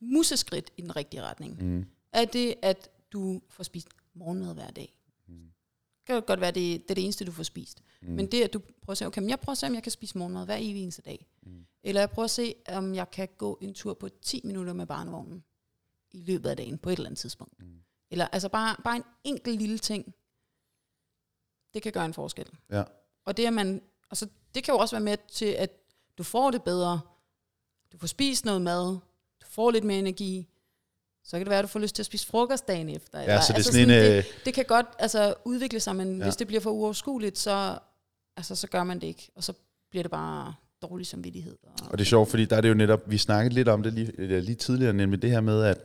museskridt i den rigtige retning? Mm. Er det, at du får spist morgenmad hver dag? Det kan jo godt være, det, det er det eneste, du får spist. Mm. Men det, at du prøver at se, okay, men jeg prøver at se, om jeg kan spise morgenmad hver evig eneste dag. Mm. Eller jeg prøver at se, om jeg kan gå en tur på 10 minutter med barnevognen i løbet af dagen på et eller andet tidspunkt. Mm. Eller altså bare, bare en enkelt lille ting, det kan gøre en forskel. Ja. Og det, at man, altså, det kan jo også være med til, at du får det bedre. Du får spist noget mad. Du får lidt mere energi. Så kan det være, at du får lyst til at spise frokost dagen efter. Ja, så det er sådan en, det, øh, det kan godt altså, udvikle sig, men Ja. hvis det bliver for uoverskueligt, så, altså, så gør man det ikke. Og så bliver det bare dårlig samvittighed. Og, Og det er sjovt, fordi der er det jo netop, vi snakkede lidt om det lige, lige tidligere, nemlig det her med, at,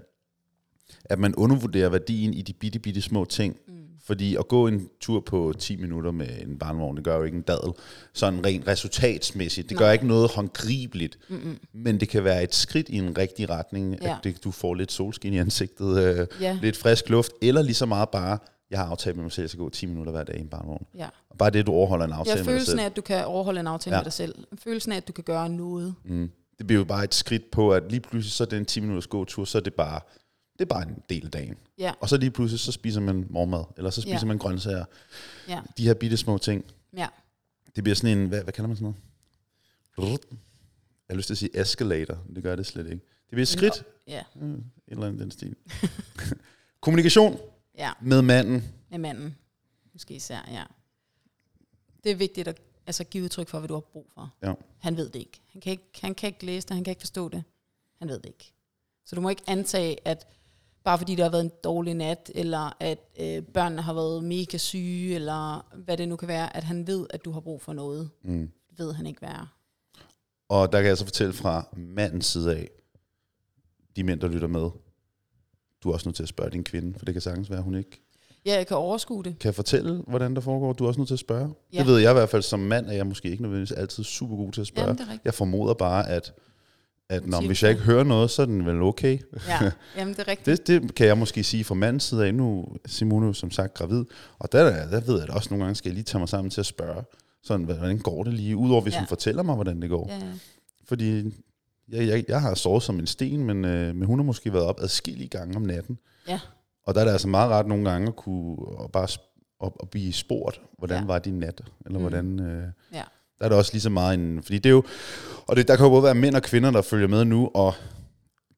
at man undervurderer værdien i de bitte, bitte små ting. Mm. Fordi at gå en tur på 10 minutter med en barnevogn, det gør jo ikke en dadel, sådan rent resultatsmæssigt. Det gør Nej. ikke noget håndgribeligt, Mm-mm. men det kan være et skridt i en rigtig retning, Ja. at det, du får lidt solskin i ansigtet, øh, Ja. lidt frisk luft, eller lige så meget bare, jeg har aftalt med mig selv, at jeg skal gå 10 minutter hver dag i en barnevogn. ja. Og bare det, du overholder en aftale ja, med dig følelsen selv. af, at du kan overholde en aftale Ja. med dig selv. Følelsen af, at du kan gøre noget. Mm. Det bliver jo bare et skridt på, at lige pludselig så er den 10 minutters gåtur, så er det bare, det er bare en del af dagen. Ja, Og så lige pludselig, så spiser man morgenmad, eller så spiser Ja. man grøntsager. ja, De her bitte små ting. ja. Det bliver sådan en, hvad, hvad kalder man sådan noget? Jeg har lyst til at sige escalator, det gør det slet ikke. Det bliver et skridt, Ja, mm, et eller andet den stil. Kommunikation ja. med manden. Med manden. Måske især, ja. Det er vigtigt at altså, give udtryk for, hvad du har brug for. Ja. Han ved det ikke. Han kan ikke, han kan ikke læse det, han kan ikke forstå det. Han ved det ikke. Så du må ikke antage, at bare fordi det har været en dårlig nat, eller at øh, børnene har været mega syge, eller hvad det nu kan være, at han ved, at du har brug for noget. Mm. Det ved han ikke, er. Og der kan jeg så fortælle fra mandens side af, de mænd, der lytter med, du er også nødt til at spørge din kvinde, for det kan sagtens være, hun ikke Ja, jeg kan overskue det. kan fortælle, hvordan der foregår. Du er også nødt til at spørge. Ja. Det ved jeg i hvert fald som mand, at jeg måske ikke nødvendigvis altid super god til at spørge. Jamen, det er jeg formoder bare, at, at når, hvis jeg ikke hører noget, så er den vel okay. Ja, jamen, det er rigtigt. Det, det kan jeg måske sige fra mandens side af. Nu Simone jo som sagt gravid, og der, der, ved jeg da også nogle gange, skal jeg lige tage mig sammen til at spørge, sådan, hvordan går det lige, udover hvis ja. Hun fortæller mig, hvordan det går. Ja. Fordi jeg, jeg, jeg har sovet som en sten, men, øh, men hun har måske været op adskillige gange om natten. ja. Og der er det altså meget rart nogle gange at kunne og bare at, at blive spurgt, hvordan ja. Var din nat, eller. Mm. hvordan... Øh, ja. Der er det også lige så meget en... Fordi det er jo... Og det, der kan jo både være mænd og kvinder, der følger med nu, og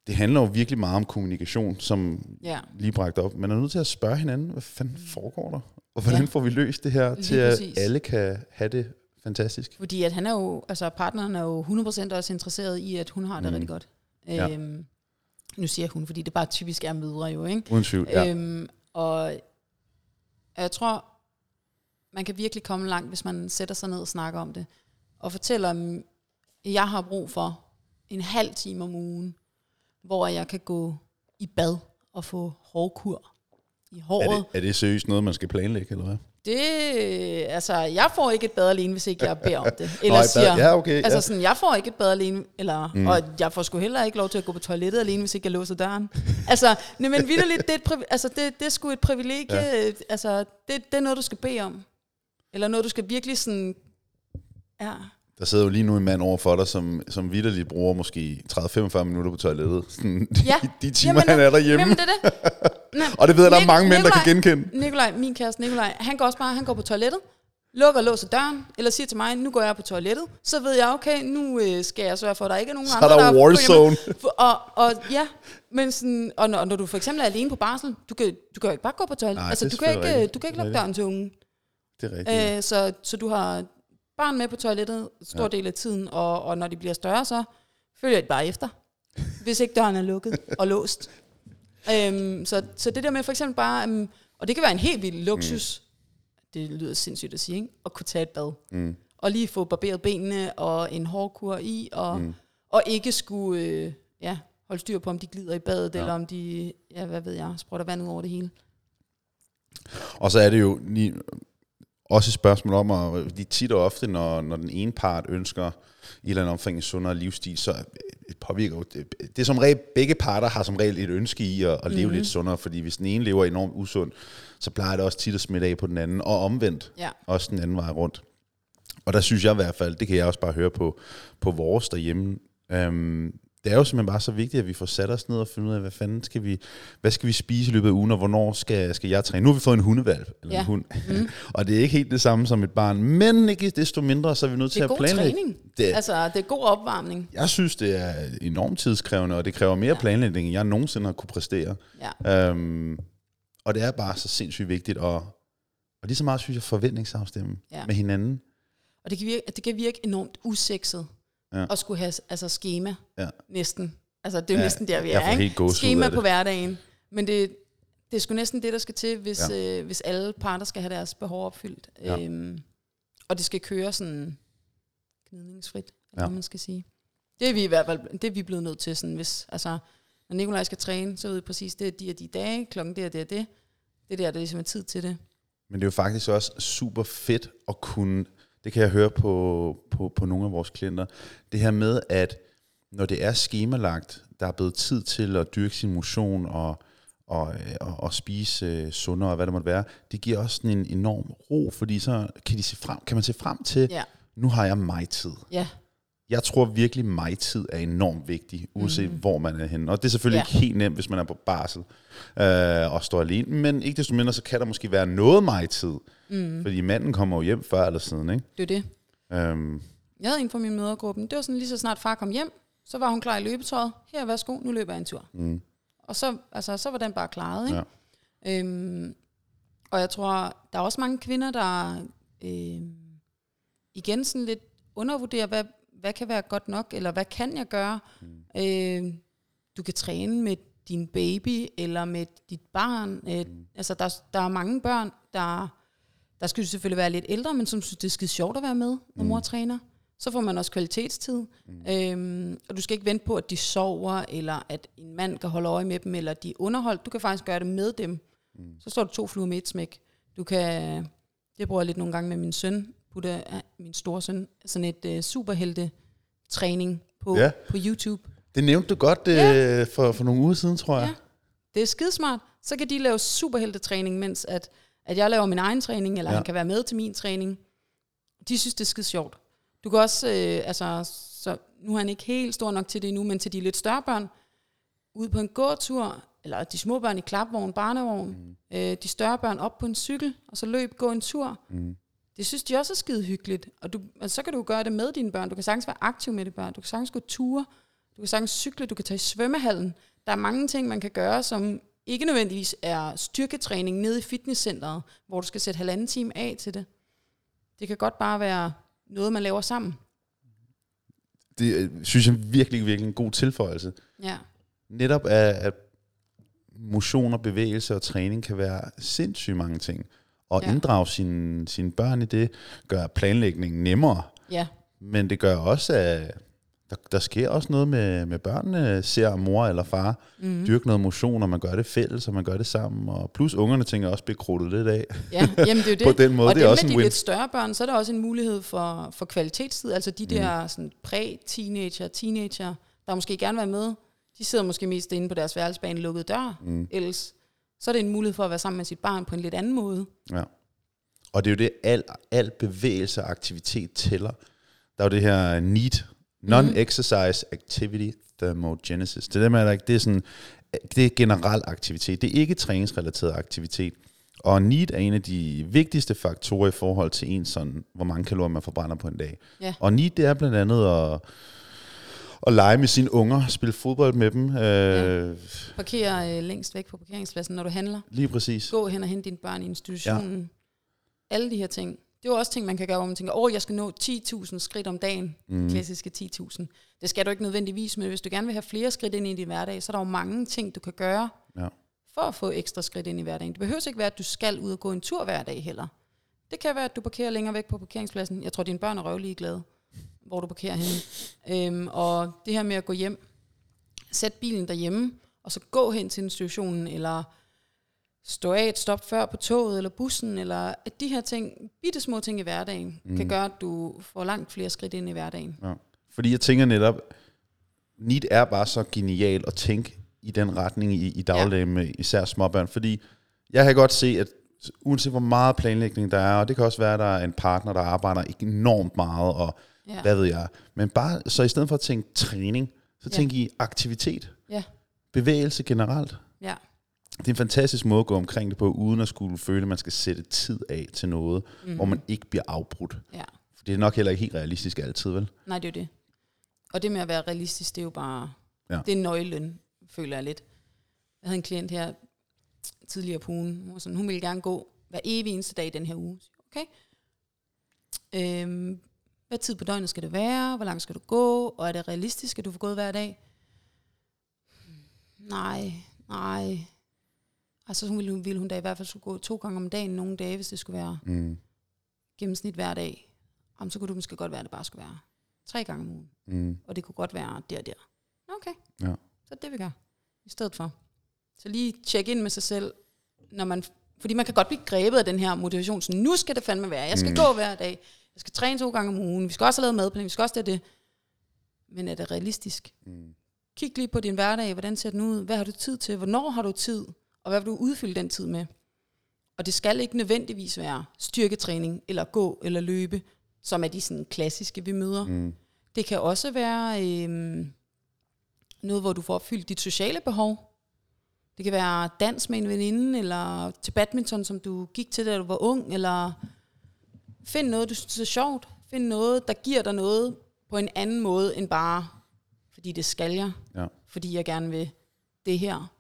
det handler jo virkelig meget om kommunikation, som ja. lige bragt op. Man er nødt til at spørge hinanden, hvad fanden foregår der? Og hvordan ja. Får vi løst det her, Lige til at præcis. alle kan have det fantastisk. Fordi at han er jo, altså partneren er jo 100% også interesseret i, at hun har det mm. rigtig godt. Ja. Øhm, nu siger hun, fordi det bare typisk er mødre jo, ikke? Uden tvivl, ja. Øhm, og jeg tror, man kan virkelig komme langt, hvis man sætter sig ned og snakker om det. Og fortæller, om jeg har brug for en halv time om ugen, hvor jeg kan gå i bad og få hårkur i Er håret. det, er det seriøst noget, man skal planlægge, eller hvad? Det, altså, jeg får ikke et bad alene, hvis ikke jeg beder om det. Eller bad. siger, Ja, okay, altså ja. sådan, jeg får ikke et bad alene, eller, mm. og jeg får sgu heller ikke lov til at gå på toilettet alene, hvis ikke jeg låser døren. altså, nej, men vidderligt, det er, et, altså, det, det er sgu et privilegie, ja. altså, det, det er noget, du skal bede om. Eller noget, du skal virkelig sådan, ja, Der sidder jo lige nu en mand over for dig, som, som vidderligt bruger måske 30-45 minutter på toilettet. Sådan, Ja. de, de timer, Jamen, han er derhjemme. Jamen, det er det. Nå, Og det ved jeg, der er mange mænd, der kan genkende. Nikolaj, min kæreste Nikolaj, han går også bare, han går på toilettet, lukker og låser døren, eller siger til mig, nu går jeg på toilettet, så ved jeg, okay, nu øh, skal jeg sørge for, at der ikke er nogen Så er andre, der følger warzone. med. For, og, og ja, men sådan, og når, når du for eksempel er alene på barsel, du kan, du kan jo ikke bare gå på toilettet. Nej, altså, er du kan, ikke, rigtigt. du kan ikke er lukke døren til ungen. Det er rigtigt. Øh, så, så du har barn med på toilettet stor Ja. del af tiden, og, og når de bliver større, så følger de bare efter, hvis ikke døren er lukket og låst. Øhm, så, så det der med for eksempel bare, um, og det kan være en helt vild luksus, mm. det lyder sindssygt at sige, ikke? at kunne tage et bad. Mm. Og lige få barberet benene og en hårkur i, og, mm. og ikke skulle øh, ja, holde styr på, om de glider i badet, ja. eller om de, ja, hvad ved jeg, sprutter vand ud over det hele. Og så er det jo lige, også et spørgsmål om, at de tit og ofte, når, når den ene part ønsker i eller andet omfang en sundere livsstil, så påvirker jo det, det er som regel, begge parter har som regel et ønske i at, at leve mm-hmm. lidt sundere, fordi hvis den ene lever enormt usund, så plejer det også tit at smitte af på den anden, og omvendt, Ja. også den anden vej rundt. Og der synes jeg i hvert fald, det kan jeg også bare høre på, på vores derhjemme, øhm, det er jo simpelthen bare så vigtigt, at vi får sat os ned og fundet ud af, hvad fanden skal vi, hvad skal vi spise i løbet af ugen, og hvornår skal, skal jeg træne. Nu har vi fået en hundevalp, eller Ja. en hund, mm. og det er ikke helt det samme som et barn, men ikke desto mindre, så er vi nødt Det til er at god planlægge. træning. Det, Altså, det er god opvarmning. jeg synes, det er enormt tidskrævende, og det kræver mere ja. planlægning, end jeg nogensinde har kunne præstere. Ja. Øhm, og det er bare så sindssygt vigtigt, og, og lige så meget synes jeg forventningsafstemme Ja. med hinanden. Og det kan virke, det kan virke enormt usekset Ja. at skulle have altså, schema Ja. næsten. Altså, det er jo Ja, næsten der, vi jeg er. Ikke? Schema på hverdagen. Men det, det er sgu næsten det, der skal til, hvis, Ja. øh, hvis alle parter skal have deres behov opfyldt. Ja. Øhm, og det skal køre sådan gnidningsfrit, eller Ja. man skal sige. Det er vi i hvert fald det er vi blevet nødt til. Sådan, hvis, altså, når Nikolaj skal træne, så ved vi præcis, det er de og de dage, klokken det og det og det. Det er der, der ligesom er tid til det. Men det er jo faktisk også super fedt at kunne, det kan jeg høre på, på, på nogle af vores klienter, det her med, at når det er skemalagt, der er blevet tid til at dyrke sin motion og, og, og, og spise øh, sundere, og hvad det måtte være, det giver også sådan en enorm ro, fordi så kan, de se frem, kan man se frem til, Ja. nu har jeg mig-tid. Ja, Jeg tror virkelig, mig-tid er enormt vigtig, uanset mm. hvor man er henne. Og det er selvfølgelig Ja. ikke helt nemt, hvis man er på barsel øh, og står alene. Men ikke desto mindre, så kan der måske være noget mig-tid. Mm. Fordi manden kommer jo hjem før eller siden, ikke? det er det. Øhm, Jeg havde en fra min mødergruppe. Det var sådan lige så snart far kom hjem, så var hun klar i løbetøjet. Her, værsgo, nu løber jeg en tur. mm, Og så, altså, så var den bare klaret, ikke? Ja. Øhm, og jeg tror, der er også mange kvinder, der øhm, igen sådan lidt undervurderer, hvad, hvad kan være godt nok, eller hvad kan jeg gøre? Mm. Øhm, du kan træne med din baby, eller med dit barn. Øh, mm. Altså, der, der er mange børn, der, der skal jo selvfølgelig være lidt ældre, men som synes, det er skide sjovt at være med, når mor træner. Så får man også kvalitetstid. Mm. Øhm, og du skal ikke vente på, at de sover, eller at en mand kan holde øje med dem, eller de er underholdt. Du kan faktisk gøre det med dem. Mm. Så står du to fluer med et smæk. Du kan, det bruger jeg lidt nogle gange med min søn, putte ja, min store søn, sådan et uh, superhelte træning på, Ja. på YouTube. det nævnte du godt øh, Ja. for, for nogle uger siden, tror jeg. Ja. Det er skidesmart. Så kan de lave superheltetræning, mens at, at jeg laver min egen træning, eller Ja. han kan være med til min træning. De synes, det er skide sjovt. Du kan også, øh, altså, så nu er han ikke helt stor nok til det endnu, men til de lidt større børn, ude på en gåtur, eller de små børn i klapvogn, barnevogn, mm. øh, de større børn op på en cykel, og så løb, gå en tur. Mm. Det synes de også er skide hyggeligt. Og du, altså, så kan du gøre det med dine børn. Du kan sagtens være aktiv med dine børn. Du kan sagtens gå ture. Du kan sagtens cykle. Du kan tage i svømmehallen. Der er mange ting, man kan gøre, som ikke nødvendigvis er styrketræning nede i fitnesscenteret, hvor du skal sætte halvanden time af til det. Det kan godt bare være noget, man laver sammen. Det øh, synes jeg virkelig, virkelig en god tilføjelse. Ja, Netop at, at motion og bevægelse og træning kan være sindssygt mange ting. Og Ja. inddrage sine, sine børn i det, gør planlægningen nemmere. ja, Men det gør også, at der, der sker også noget med, med børnene, ser mor eller far mm. dyrke noget motion, og man gør det fælles, og man gør det sammen. Og plus ungerne tænker også bliver krudtet lidt af. ja. Jamen, det er jo det. På den måde, og det er også med en de win. lidt større børn, så er der også en mulighed for, for kvalitetstid. Altså de der sådan præ-teenager, teenager, der måske gerne vil være med, de sidder måske mest inde på deres værelse bag en lukket dør. Mm. Ellers så er det en mulighed for at være sammen med sit barn på en lidt anden måde. Ja. Og det er jo det, al, al bevægelse og aktivitet tæller. Der er jo det her NEAT, Non-Exercise Activity Thermogenesis. Det er det med, det er sådan, det er generel aktivitet. Det er ikke træningsrelateret aktivitet. Og NEAT er en af de vigtigste faktorer i forhold til en sådan, hvor mange kalorier man forbrænder på en dag. Ja. Og NEAT, det er blandt andet at, at lege med sine unger, spille fodbold med dem. Øh, Parkere øh, længst væk på parkeringspladsen, når du handler. Lige præcis. Gå hen og hente dine børn i institutionen. Ja. Alle de her ting. Det er jo også ting, man kan gøre, hvor man tænker, åh, jeg skal nå 10.000 skridt om dagen. Mm. Klassiske 10.000. Det skal du ikke nødvendigvis, men hvis du gerne vil have flere skridt ind i din hverdag, så er der jo mange ting, du kan gøre Ja. for at få ekstra skridt ind i hverdagen. Det behøver ikke være, at du skal ud og gå en tur hver dag heller. Det kan være, at du parkerer længere væk på parkeringspladsen. Jeg tror, dine børn er røvlige glade, hvor du parkerer henne. Øhm, og det her med at gå hjem, sæt bilen derhjemme, og så gå hen til institutionen, eller stå af et stop før på toget eller bussen, eller at de her ting, bitte små ting i hverdagen, mm. kan gøre, at du får langt flere skridt ind i hverdagen. Ja. Fordi jeg tænker netop, NEAT er bare så genial at tænke i den retning i, i dagligdagen med især småbørn. Fordi jeg kan godt se, at uanset hvor meget planlægning der er, og det kan også være, at der er en partner, der arbejder enormt meget, og Ja. hvad ved jeg. Men bare, så i stedet for at tænke træning, så Ja. tænk i aktivitet. Ja, Bevægelse generelt. ja, Det er en fantastisk måde at gå omkring det på, uden at skulle føle, at man skal sætte tid af til noget, mm. hvor man ikke bliver afbrudt. ja. For det er nok heller ikke helt realistisk altid, vel? Nej, det er det. Og det med at være realistisk, det er jo bare, ja. Det er nøglen, føler jeg lidt. Jeg havde en klient her tidligere på ugen, hun, sådan, hun ville gerne gå hver evig eneste dag i den her uge. Okay. Øhm, hvad tid på døgnet skal det være? Hvor langt skal du gå? Og er det realistisk, at du får gået hver dag? Nej, nej. Altså, hun ville, ville hun da i hvert fald skulle gå to gange om dagen nogle dage, hvis det skulle være Mm. gennemsnit hver dag. Om så kunne du måske godt være, at det bare skulle være tre gange om ugen. Mm. Og det kunne godt være der og der. Okay, Ja. så det det, vi gør. I stedet for. Så lige tjekke ind med sig selv, når man, fordi man kan godt blive grebet af den her motivation, så nu skal det fandme være. Jeg skal mm. gå hver dag. Jeg skal træne to gange om ugen. Vi skal også have lavet madplan. Vi skal også det det. Men er det realistisk? Mm. Kig lige på din hverdag. Hvordan ser den ud? Hvad har du tid til? Hvornår har du tid? Og hvad vil du udfylde den tid med? Og det skal ikke nødvendigvis være styrketræning, eller gå, eller løbe, som er de sådan klassiske, vi møder. Mm. Det kan også være øhm, noget, hvor du får opfyldt dit sociale behov. Det kan være dans med en veninde, eller til badminton, som du gik til, da du var ung, eller find noget, du synes er sjovt. Find noget, der giver dig noget på en anden måde, end bare, fordi det skal jeg, Ja. fordi jeg gerne vil det her.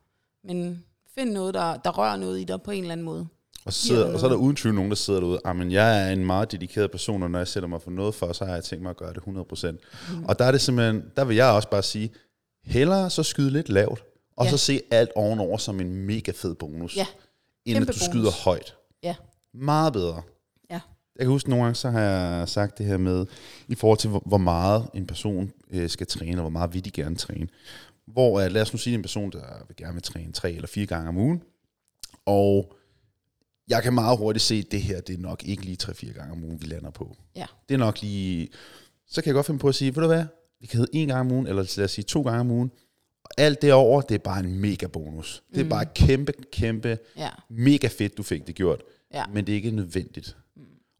Men find noget, der, der rører noget i dig på en eller anden måde. Og så, sidder, og så er der uden tvivl nogen, der sidder derude. Ah, men jeg er en meget dedikeret person, og når jeg sætter mig for noget for, så har jeg tænkt mig at gøre det 100%. Mm. Og der er det simpelthen, der vil jeg også bare sige, hellere så skyde lidt lavt, og Ja. så se alt ovenover som en mega fed bonus, Ja, end at du bonus. skyder højt. ja, Meget bedre. Jeg kan huske nogle gange, så har jeg sagt det her med, i forhold til, hvor, meget en person øh, skal træne, og hvor meget vil de gerne træne. Hvor, øh, lad os nu sige, en person, der vil gerne vil træne tre eller fire gange om ugen, og jeg kan meget hurtigt se, at det her, det er nok ikke lige tre-fire gange om ugen, vi lander på. Ja. Det er nok lige... Så kan jeg godt finde på at sige, ved du hvad, vi kan hedde en gang om ugen, eller lad os sige to gange om ugen, og alt derover det er bare en mega bonus. Det er Mm. bare kæmpe, kæmpe, Ja, mega fedt, du fik det gjort ja. men det er ikke nødvendigt.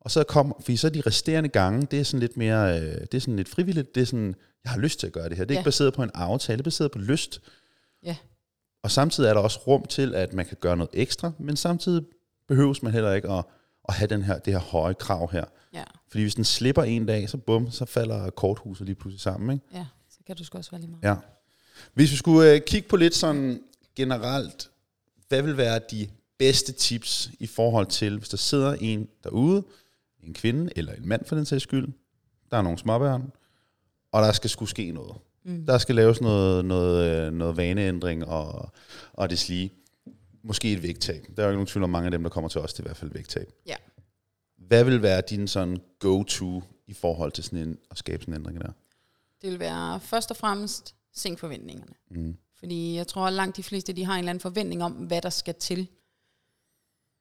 Og så kommer, fordi så de resterende gange, det er sådan lidt mere, øh, det er sådan lidt frivilligt, det er sådan, jeg har lyst til at gøre det her. Det er Ja. ikke baseret på en aftale, det er baseret på lyst. Ja. Og samtidig er der også rum til, at man kan gøre noget ekstra, men samtidig behøves man heller ikke at, at have den her, det her høje krav her. Ja, Fordi hvis den slipper en dag, så bum, så falder korthuset lige pludselig sammen. Ikke? ja. Så kan du sgu også være lige meget. Ja. Hvis vi skulle øh, kigge på lidt sådan generelt, hvad vil være de bedste tips i forhold til, hvis der sidder en derude, en kvinde eller en mand for den sags skyld, der er nogle småbørn, og der skal skulle ske noget. Mm. Der skal laves noget, noget, øh, noget vaneændring og, og det slige. Måske et vægttab. Der er jo ikke nogen tvivl om mange af dem, der kommer til os, det er i hvert fald vægttab. Ja. Hvad vil være din sådan go-to i forhold til sådan en, at skabe sådan en ændring der? Det vil være først og fremmest sænk forventningerne. Mm. Fordi jeg tror, at langt de fleste de har en eller anden forventning om, hvad der skal til.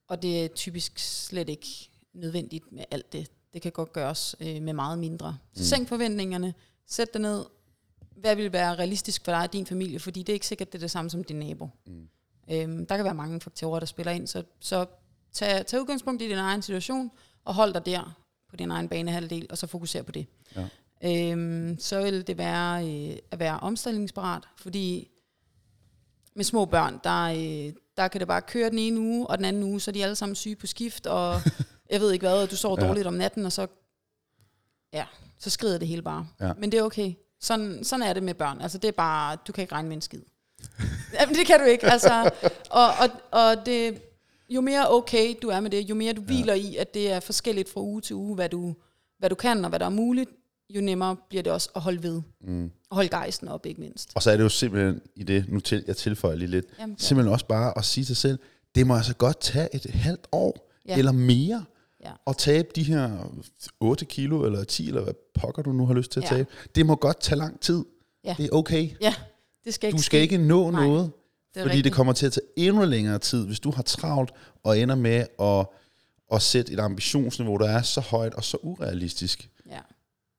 Og det er typisk slet ikke nødvendigt med alt det. Det kan godt gøres øh, med meget mindre. Så Mm. sænk forventningerne. Sæt dig ned. Hvad vil være realistisk for dig og din familie? Fordi det er ikke sikkert, det er det samme som din nabo. Mm. Øhm, der kan være mange faktorer, der spiller ind. Så, så tag, tag udgangspunkt i din egen situation, og hold dig der på din egen banehalvdel, og så fokuser på det. Ja. Øhm, så vil det være øh, at være omstillingsparat, fordi med små børn, der, øh, der kan det bare køre den ene uge, og den anden uge, så er de alle sammen syge på skift, og jeg ved ikke hvad, og du sover Ja. dårligt om natten, og så, ja, så skrider det hele bare. Ja. Men det er okay. Sådan, sådan er det med børn. Altså det er bare, du kan ikke regne med en skid. Jamen, det kan du ikke. Altså, og, og, og det, jo mere okay du er med det, jo mere du hviler i, at det er forskelligt fra uge til uge, hvad du, hvad du kan og hvad der er muligt, jo nemmere bliver det også at holde ved. Mm. Og holde gejsten op, ikke mindst. Og så er det jo simpelthen i det, nu til, jeg tilføjer lige lidt, Jamen, ja. simpelthen også bare at sige til sig selv, det må altså godt tage et halvt år, Ja. ja. eller mere, Ja. at tabe de her 8 kilo, eller 10, eller hvad pokker du nu har lyst til at Ja. tabe. Det må godt tage lang tid. Ja. Det er okay. Ja, det skal ikke Du skal ske. ikke nå Nej, noget, det fordi rigtigt. det kommer til at tage endnu længere tid, hvis du har travlt og ender med at, at sætte et ambitionsniveau, der er så højt og så urealistisk. Ja.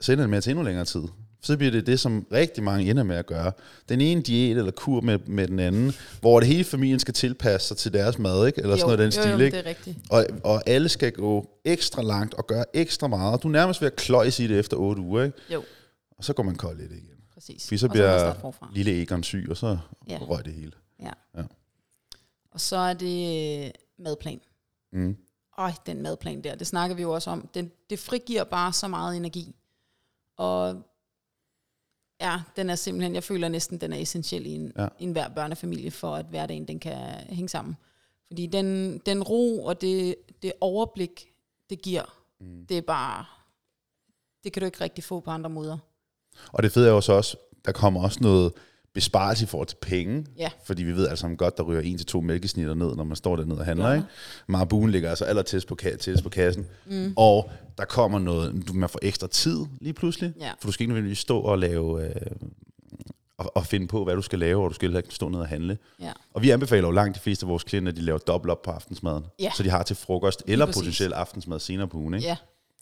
så ender det med at tage endnu længere tid. Så bliver det det, som rigtig mange ender med at gøre. Den ene diæt eller kur med, med den anden, hvor det hele familien skal tilpasse sig til deres mad, ikke? eller sådan noget den jo, stil. jo, ikke? det er rigtigt. Og, og alle skal gå ekstra langt og gøre ekstra meget. Du er nærmest ved at kløjse i det efter otte uger, ikke? Jo, og så går man kold lidt igen. præcis. Fordi så Og bliver starte forfra. lille Egon syg, og så Ja. ja. røg det hele. Ja. Ja. Og så er det øh, madplan. Mm. Øj, den madplan der, det snakker vi jo også om. Den, det frigiver bare så meget energi. Og ja, den er simpelthen, jeg føler næsten, den er essentiel i en, ja. I en hver børnefamilie, for at hverdagen den kan hænge sammen. Fordi den, den ro og det, det overblik, det giver, mm. det er bare, det kan du ikke rigtig få på andre måder. Og det fede er jo så også, der kommer også noget besparelse i forhold til penge. Ja. Fordi vi ved alle sammen godt, der ryger en til to mælkesnitter ned, når man står dernede og handler. Ja. Ikke? Marabuen ligger altså aller tættest på, ka- tættest på kassen. Mm. Og der kommer noget, du man får ekstra tid lige pludselig. Ja. For du skal ikke nødvendigvis stå og lave... Øh, og, og finde på, hvad du skal lave, og du skal heller ikke stå ned og handle. Ja. Og vi anbefaler jo langt de fleste af vores klienter, at de laver dobbelt op på aftensmaden. Ja. Så de har til frokost, eller præcis. potentielt aftensmad senere på ugen. Ikke? Ja,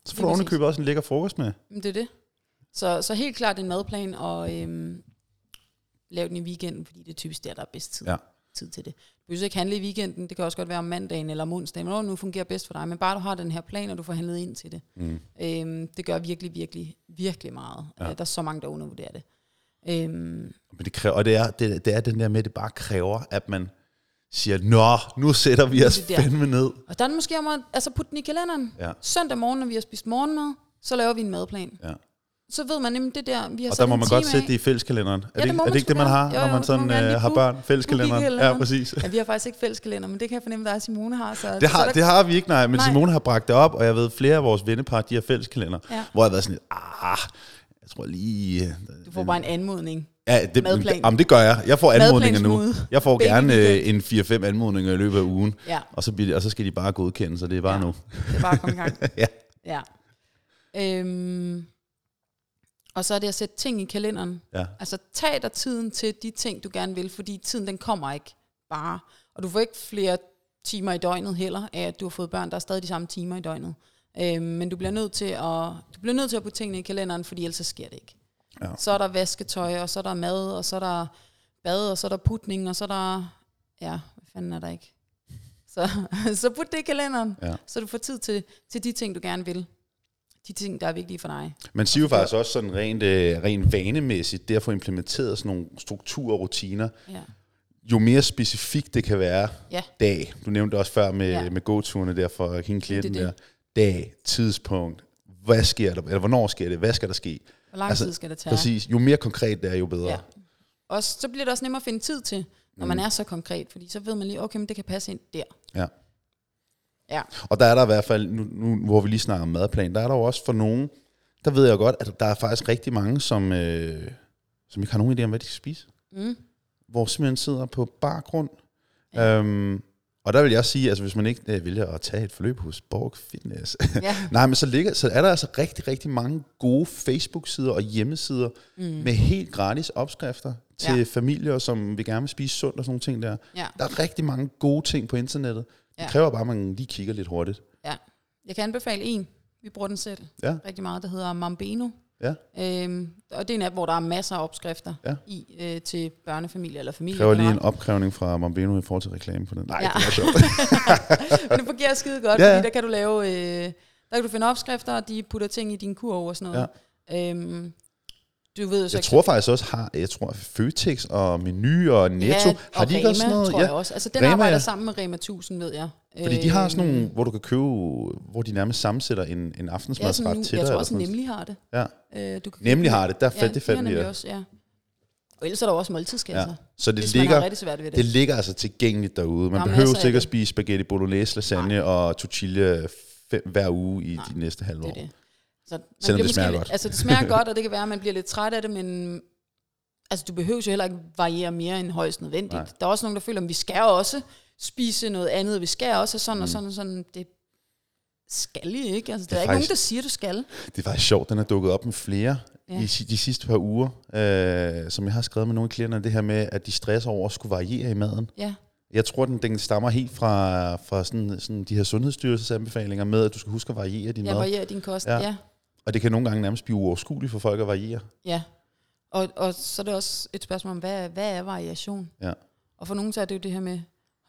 Så lige får du præcis. købe også en lækker frokost med. Det er det. Så, så helt klart en madplan, og øhm, lav den i weekenden, fordi det er typisk der, der er bedst tid, Ja. tid til det. Du behøver ikke handle i weekenden, det kan også godt være om mandagen eller om onsdagen, hvornår det nu fungerer bedst for dig, men bare du har den her plan, og du får handlet ind til det. Mm. Øhm, det gør virkelig, virkelig, virkelig meget. Ja. Ja. Der er så mange, der undervurderer det. Øhm, Men det kræver, og det er, det, det er den der med, at det bare kræver, at man siger, Nå, nu sætter vi os fandme ned. og der er måske om at altså putte den i kalenderen. Ja. Søndag morgen, når vi har spist morgenmad, så laver vi en madplan. Ja. Så ved man nemlig det der, vi har Og der må man godt sætte det i fælleskalenderen. Er, Ja, det, det er man det ikke det, man har, Jo, når jo, man det må sådan man øh, har børn? Fælleskalenderen. Ja, præcis. Ja, vi har faktisk ikke fælleskalender, men det kan jeg fornemme, der er Simone har. Så, Det så har, der, det har vi ikke, nej. Men Nej. Simone har bragt det op, og jeg ved, flere af vores vennepar, de har fælleskalender. Ja. Hvor jeg har været sådan lidt, ah, jeg tror lige... øh, Du får bare en anmodning. Ja, det, Madplan. Jamen, det gør jeg. Jeg får anmodninger nu. Jeg får Baby gerne øh, en 4-5 anmodninger i løbet af ugen. Ja, Og så, bliver og så skal de bare godkende, så det er bare Ja. nu. det er bare at komme i gang. Ja. ja. Øhm, og så er det at sætte ting i kalenderen. Ja. Altså tag dig tiden til de ting, du gerne vil, fordi tiden den kommer ikke bare. Og du får ikke flere timer i døgnet heller, af at du har fået børn, der er stadig de samme timer i døgnet. Øhm, men du bliver nødt til at du bliver nødt til at putte tingene i kalenderen, fordi ellers så sker det ikke. Ja. Så er der vasketøj, og så er der mad, og så er der bad, og så er der putning, og så er der... Ja, hvad fanden er der ikke? Så, så put det i kalenderen, Ja. så du får tid til, til de ting, du gerne vil. De ting, der er vigtige for dig. Man siger jo faktisk også sådan rent, øh, rent vanemæssigt, det at få implementeret sådan nogle strukturer og rutiner, Ja. jo mere specifikt det kan være Ja. dag. Du nævnte også før med, Ja. med gåturene der for hende klienten Det er der. det. Dag, tidspunkt, hvad sker der, eller hvornår sker det, hvad skal der ske? Hvor lang Altså, tid skal det tage? Præcis, jo mere konkret det er, jo bedre. Ja. Og så bliver det også nemmere at finde tid til, når man er så konkret, fordi så ved man lige, okay, men det kan passe ind der. Ja. Ja. Og der er der i hvert fald, nu, nu hvor vi lige snakker om madplan, der er der jo også for nogen, der ved jeg godt, at der er faktisk rigtig mange, som, øh, som ikke har nogen idé om, hvad de skal spise. Mm. Hvor simpelthen sidder på bar grund. Ja. Øhm, og der vil jeg sige, altså hvis man ikke øh, vælger at tage et forløb hos Borg Fitness, Ja. nej, men så, ligger, så er der altså rigtig, rigtig mange gode Facebook-sider og hjemmesider mm. med helt gratis opskrifter til Ja. familier, som vil gerne vil spise sundt og sådan nogle ting der. Ja. Der er rigtig mange gode ting på internettet. Det Ja. kræver bare, at man lige kigger lidt hurtigt. ja. Jeg kan anbefale en. Vi bruger den selv Ja, rigtig meget. Der hedder Mambeno. ja. Øhm, og det er en app, hvor der er masser af opskrifter Ja. i øh, til børnefamilier eller familier. kræver lige en opkrævning fra Mambeno i forhold til reklame på den. Nej, Ja. det er sjovt. Men det fungerer skide godt, ja, ja. fordi der kan du lave, øh, der kan du finde opskrifter, og de putter ting i din kurv og sådan noget. Ja. Øhm, du ved så Jeg tror faktisk også, har, jeg tror Føtex og Menu og Netto, ja, har og de ikke også Rema, noget? tror Ja, jeg også. Altså, den Rema, arbejder ja. sammen med Rema 1000, ved jeg. fordi de har sådan nogle, hvor du kan købe, hvor de nærmest sammensætter en, en Ja, aftensmadsret nu, til jeg dig. tror eller også, sådan. Nemlig har det. Ja. Øh, du kan Nemlig har det, der ja, det de har fandt ja. også, ja. Og ellers er der også måltidskasser. ja. Så det har ligger, rigtig svært ved det. det ligger altså tilgængeligt derude. Man er behøver sikkert det. spise spaghetti bolognese, lasagne og tortilla hver uge i Nej, de næste halve år. det. Så man Selvom det smager måske, godt. Altså det smager godt, og det kan være, at man bliver lidt træt af det, men altså, du behøver jo heller ikke variere mere end højst nødvendigt. Nej. Der er også nogen, der føler, at vi skal også spise noget andet, vi skal også sådan og sådan og sådan. Det skal I ikke. Altså, der er, er ikke nogen, der siger, du skal. Det er faktisk sjovt, den er dukket op med flere Ja. ja. i de sidste par uger, øh, som jeg har skrevet med nogle af klienterne, det her med, at de stresser over at skulle variere i maden. Ja, Jeg tror, den, den stammer helt fra, fra sådan, sådan de her sundhedsstyrelses anbefalinger med, at du skal huske at variere din jeg mad. varierer din kost. Ja. Ja. Og det kan nogle gange nærmest blive uoverskueligt for folk at variere. Ja, og, og så er det også et spørgsmål om, hvad, hvad er variation? Ja. Og for nogen så er det jo det her med,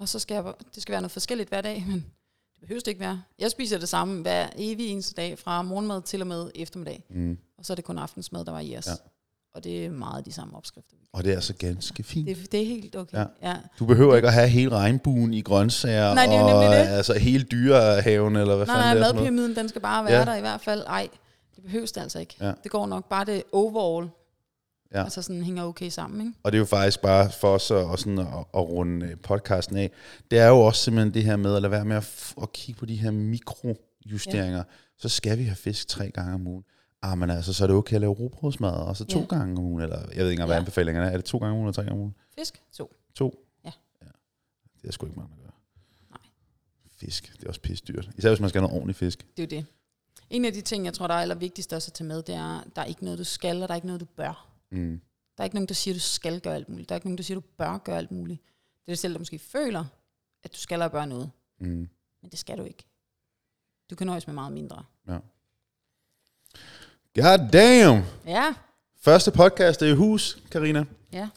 og så skal jeg, det skal være noget forskelligt hver dag, men det behøver det ikke være. Jeg spiser det samme hver evig eneste dag, fra morgenmad til og med eftermiddag. Mm. Og så er det kun aftensmad, der varieres. Ja. Og det er meget de samme opskrifter. Og det er altså ganske fint. Det, det er helt okay. Ja. Ja. Du behøver ikke at have hele regnbuen i grøntsager, Nej, det er og det. altså hele dyrehaven, eller hvad Nej, fanden nej, det er noget. madpyramiden, den skal bare være Ja. der i hvert fald. Ej, behøves det altså ikke. Ja. Det går nok bare det overall. Ja. Altså sådan hænger okay sammen, ikke? Og det er jo faktisk bare for os at, og sådan at, at runde øh, podcasten af. Det er jo også simpelthen det her med at lade være med at, f- at kigge på de her mikrojusteringer. Ja. Så skal vi have fisk tre gange om ugen. Ah, men altså, så er det okay at lave robrødsmad, og så to Ja. gange om ugen, eller jeg ved ikke engang, hvad Ja. anbefalingerne er. Er det to gange om ugen, eller tre gange om ugen? Fisk, to. To? Ja. ja. Det er sgu ikke meget, man gør. Nej. Fisk, det er også pisse dyrt. Især hvis man skal have noget ordentlig fisk. Det er jo det. En af de ting, jeg tror, der er allervigtigst også at tage med, det er, der er ikke noget, du skal, og der er ikke noget, du bør. Mm. Der er ikke nogen, der siger, du skal gøre alt muligt. Der er ikke nogen, der siger, du bør gøre alt muligt. Det er det selv, der måske føler, at du skal og bør noget. Mm. Men det skal du ikke. Du kan nøjes med meget mindre. Ja. God damn! Ja, Første podcast er i hus, Karina. ja.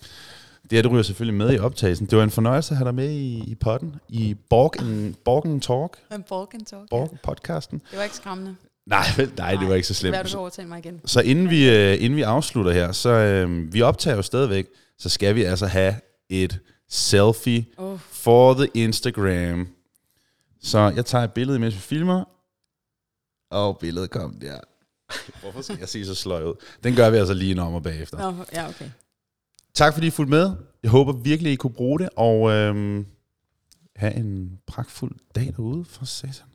Det her, det ryger selvfølgelig med i optagelsen. Det var en fornøjelse at have dig med i, i potten, i Borgen, Borgen Talk, En Balkan talk. Borgen podcasten. Det var ikke skræmmende. Nej, vel, nej, det var ikke så Hvad du slemt. overtale mig igen. Så inden vi, øh, inden vi afslutter her, så øh, vi optager jo stadigvæk, så skal vi altså have et selfie Oh, for the Instagram. Så jeg tager et billede, mens vi filmer. Og billedet kom der. Hvorfor skal jeg se så sløj ud? Den gør vi altså lige om og bagefter. Nå, ja, okay. Tak fordi I fulgte med. Jeg håber virkelig, I kunne bruge det, og øhm, have en pragtfuld dag derude for satan.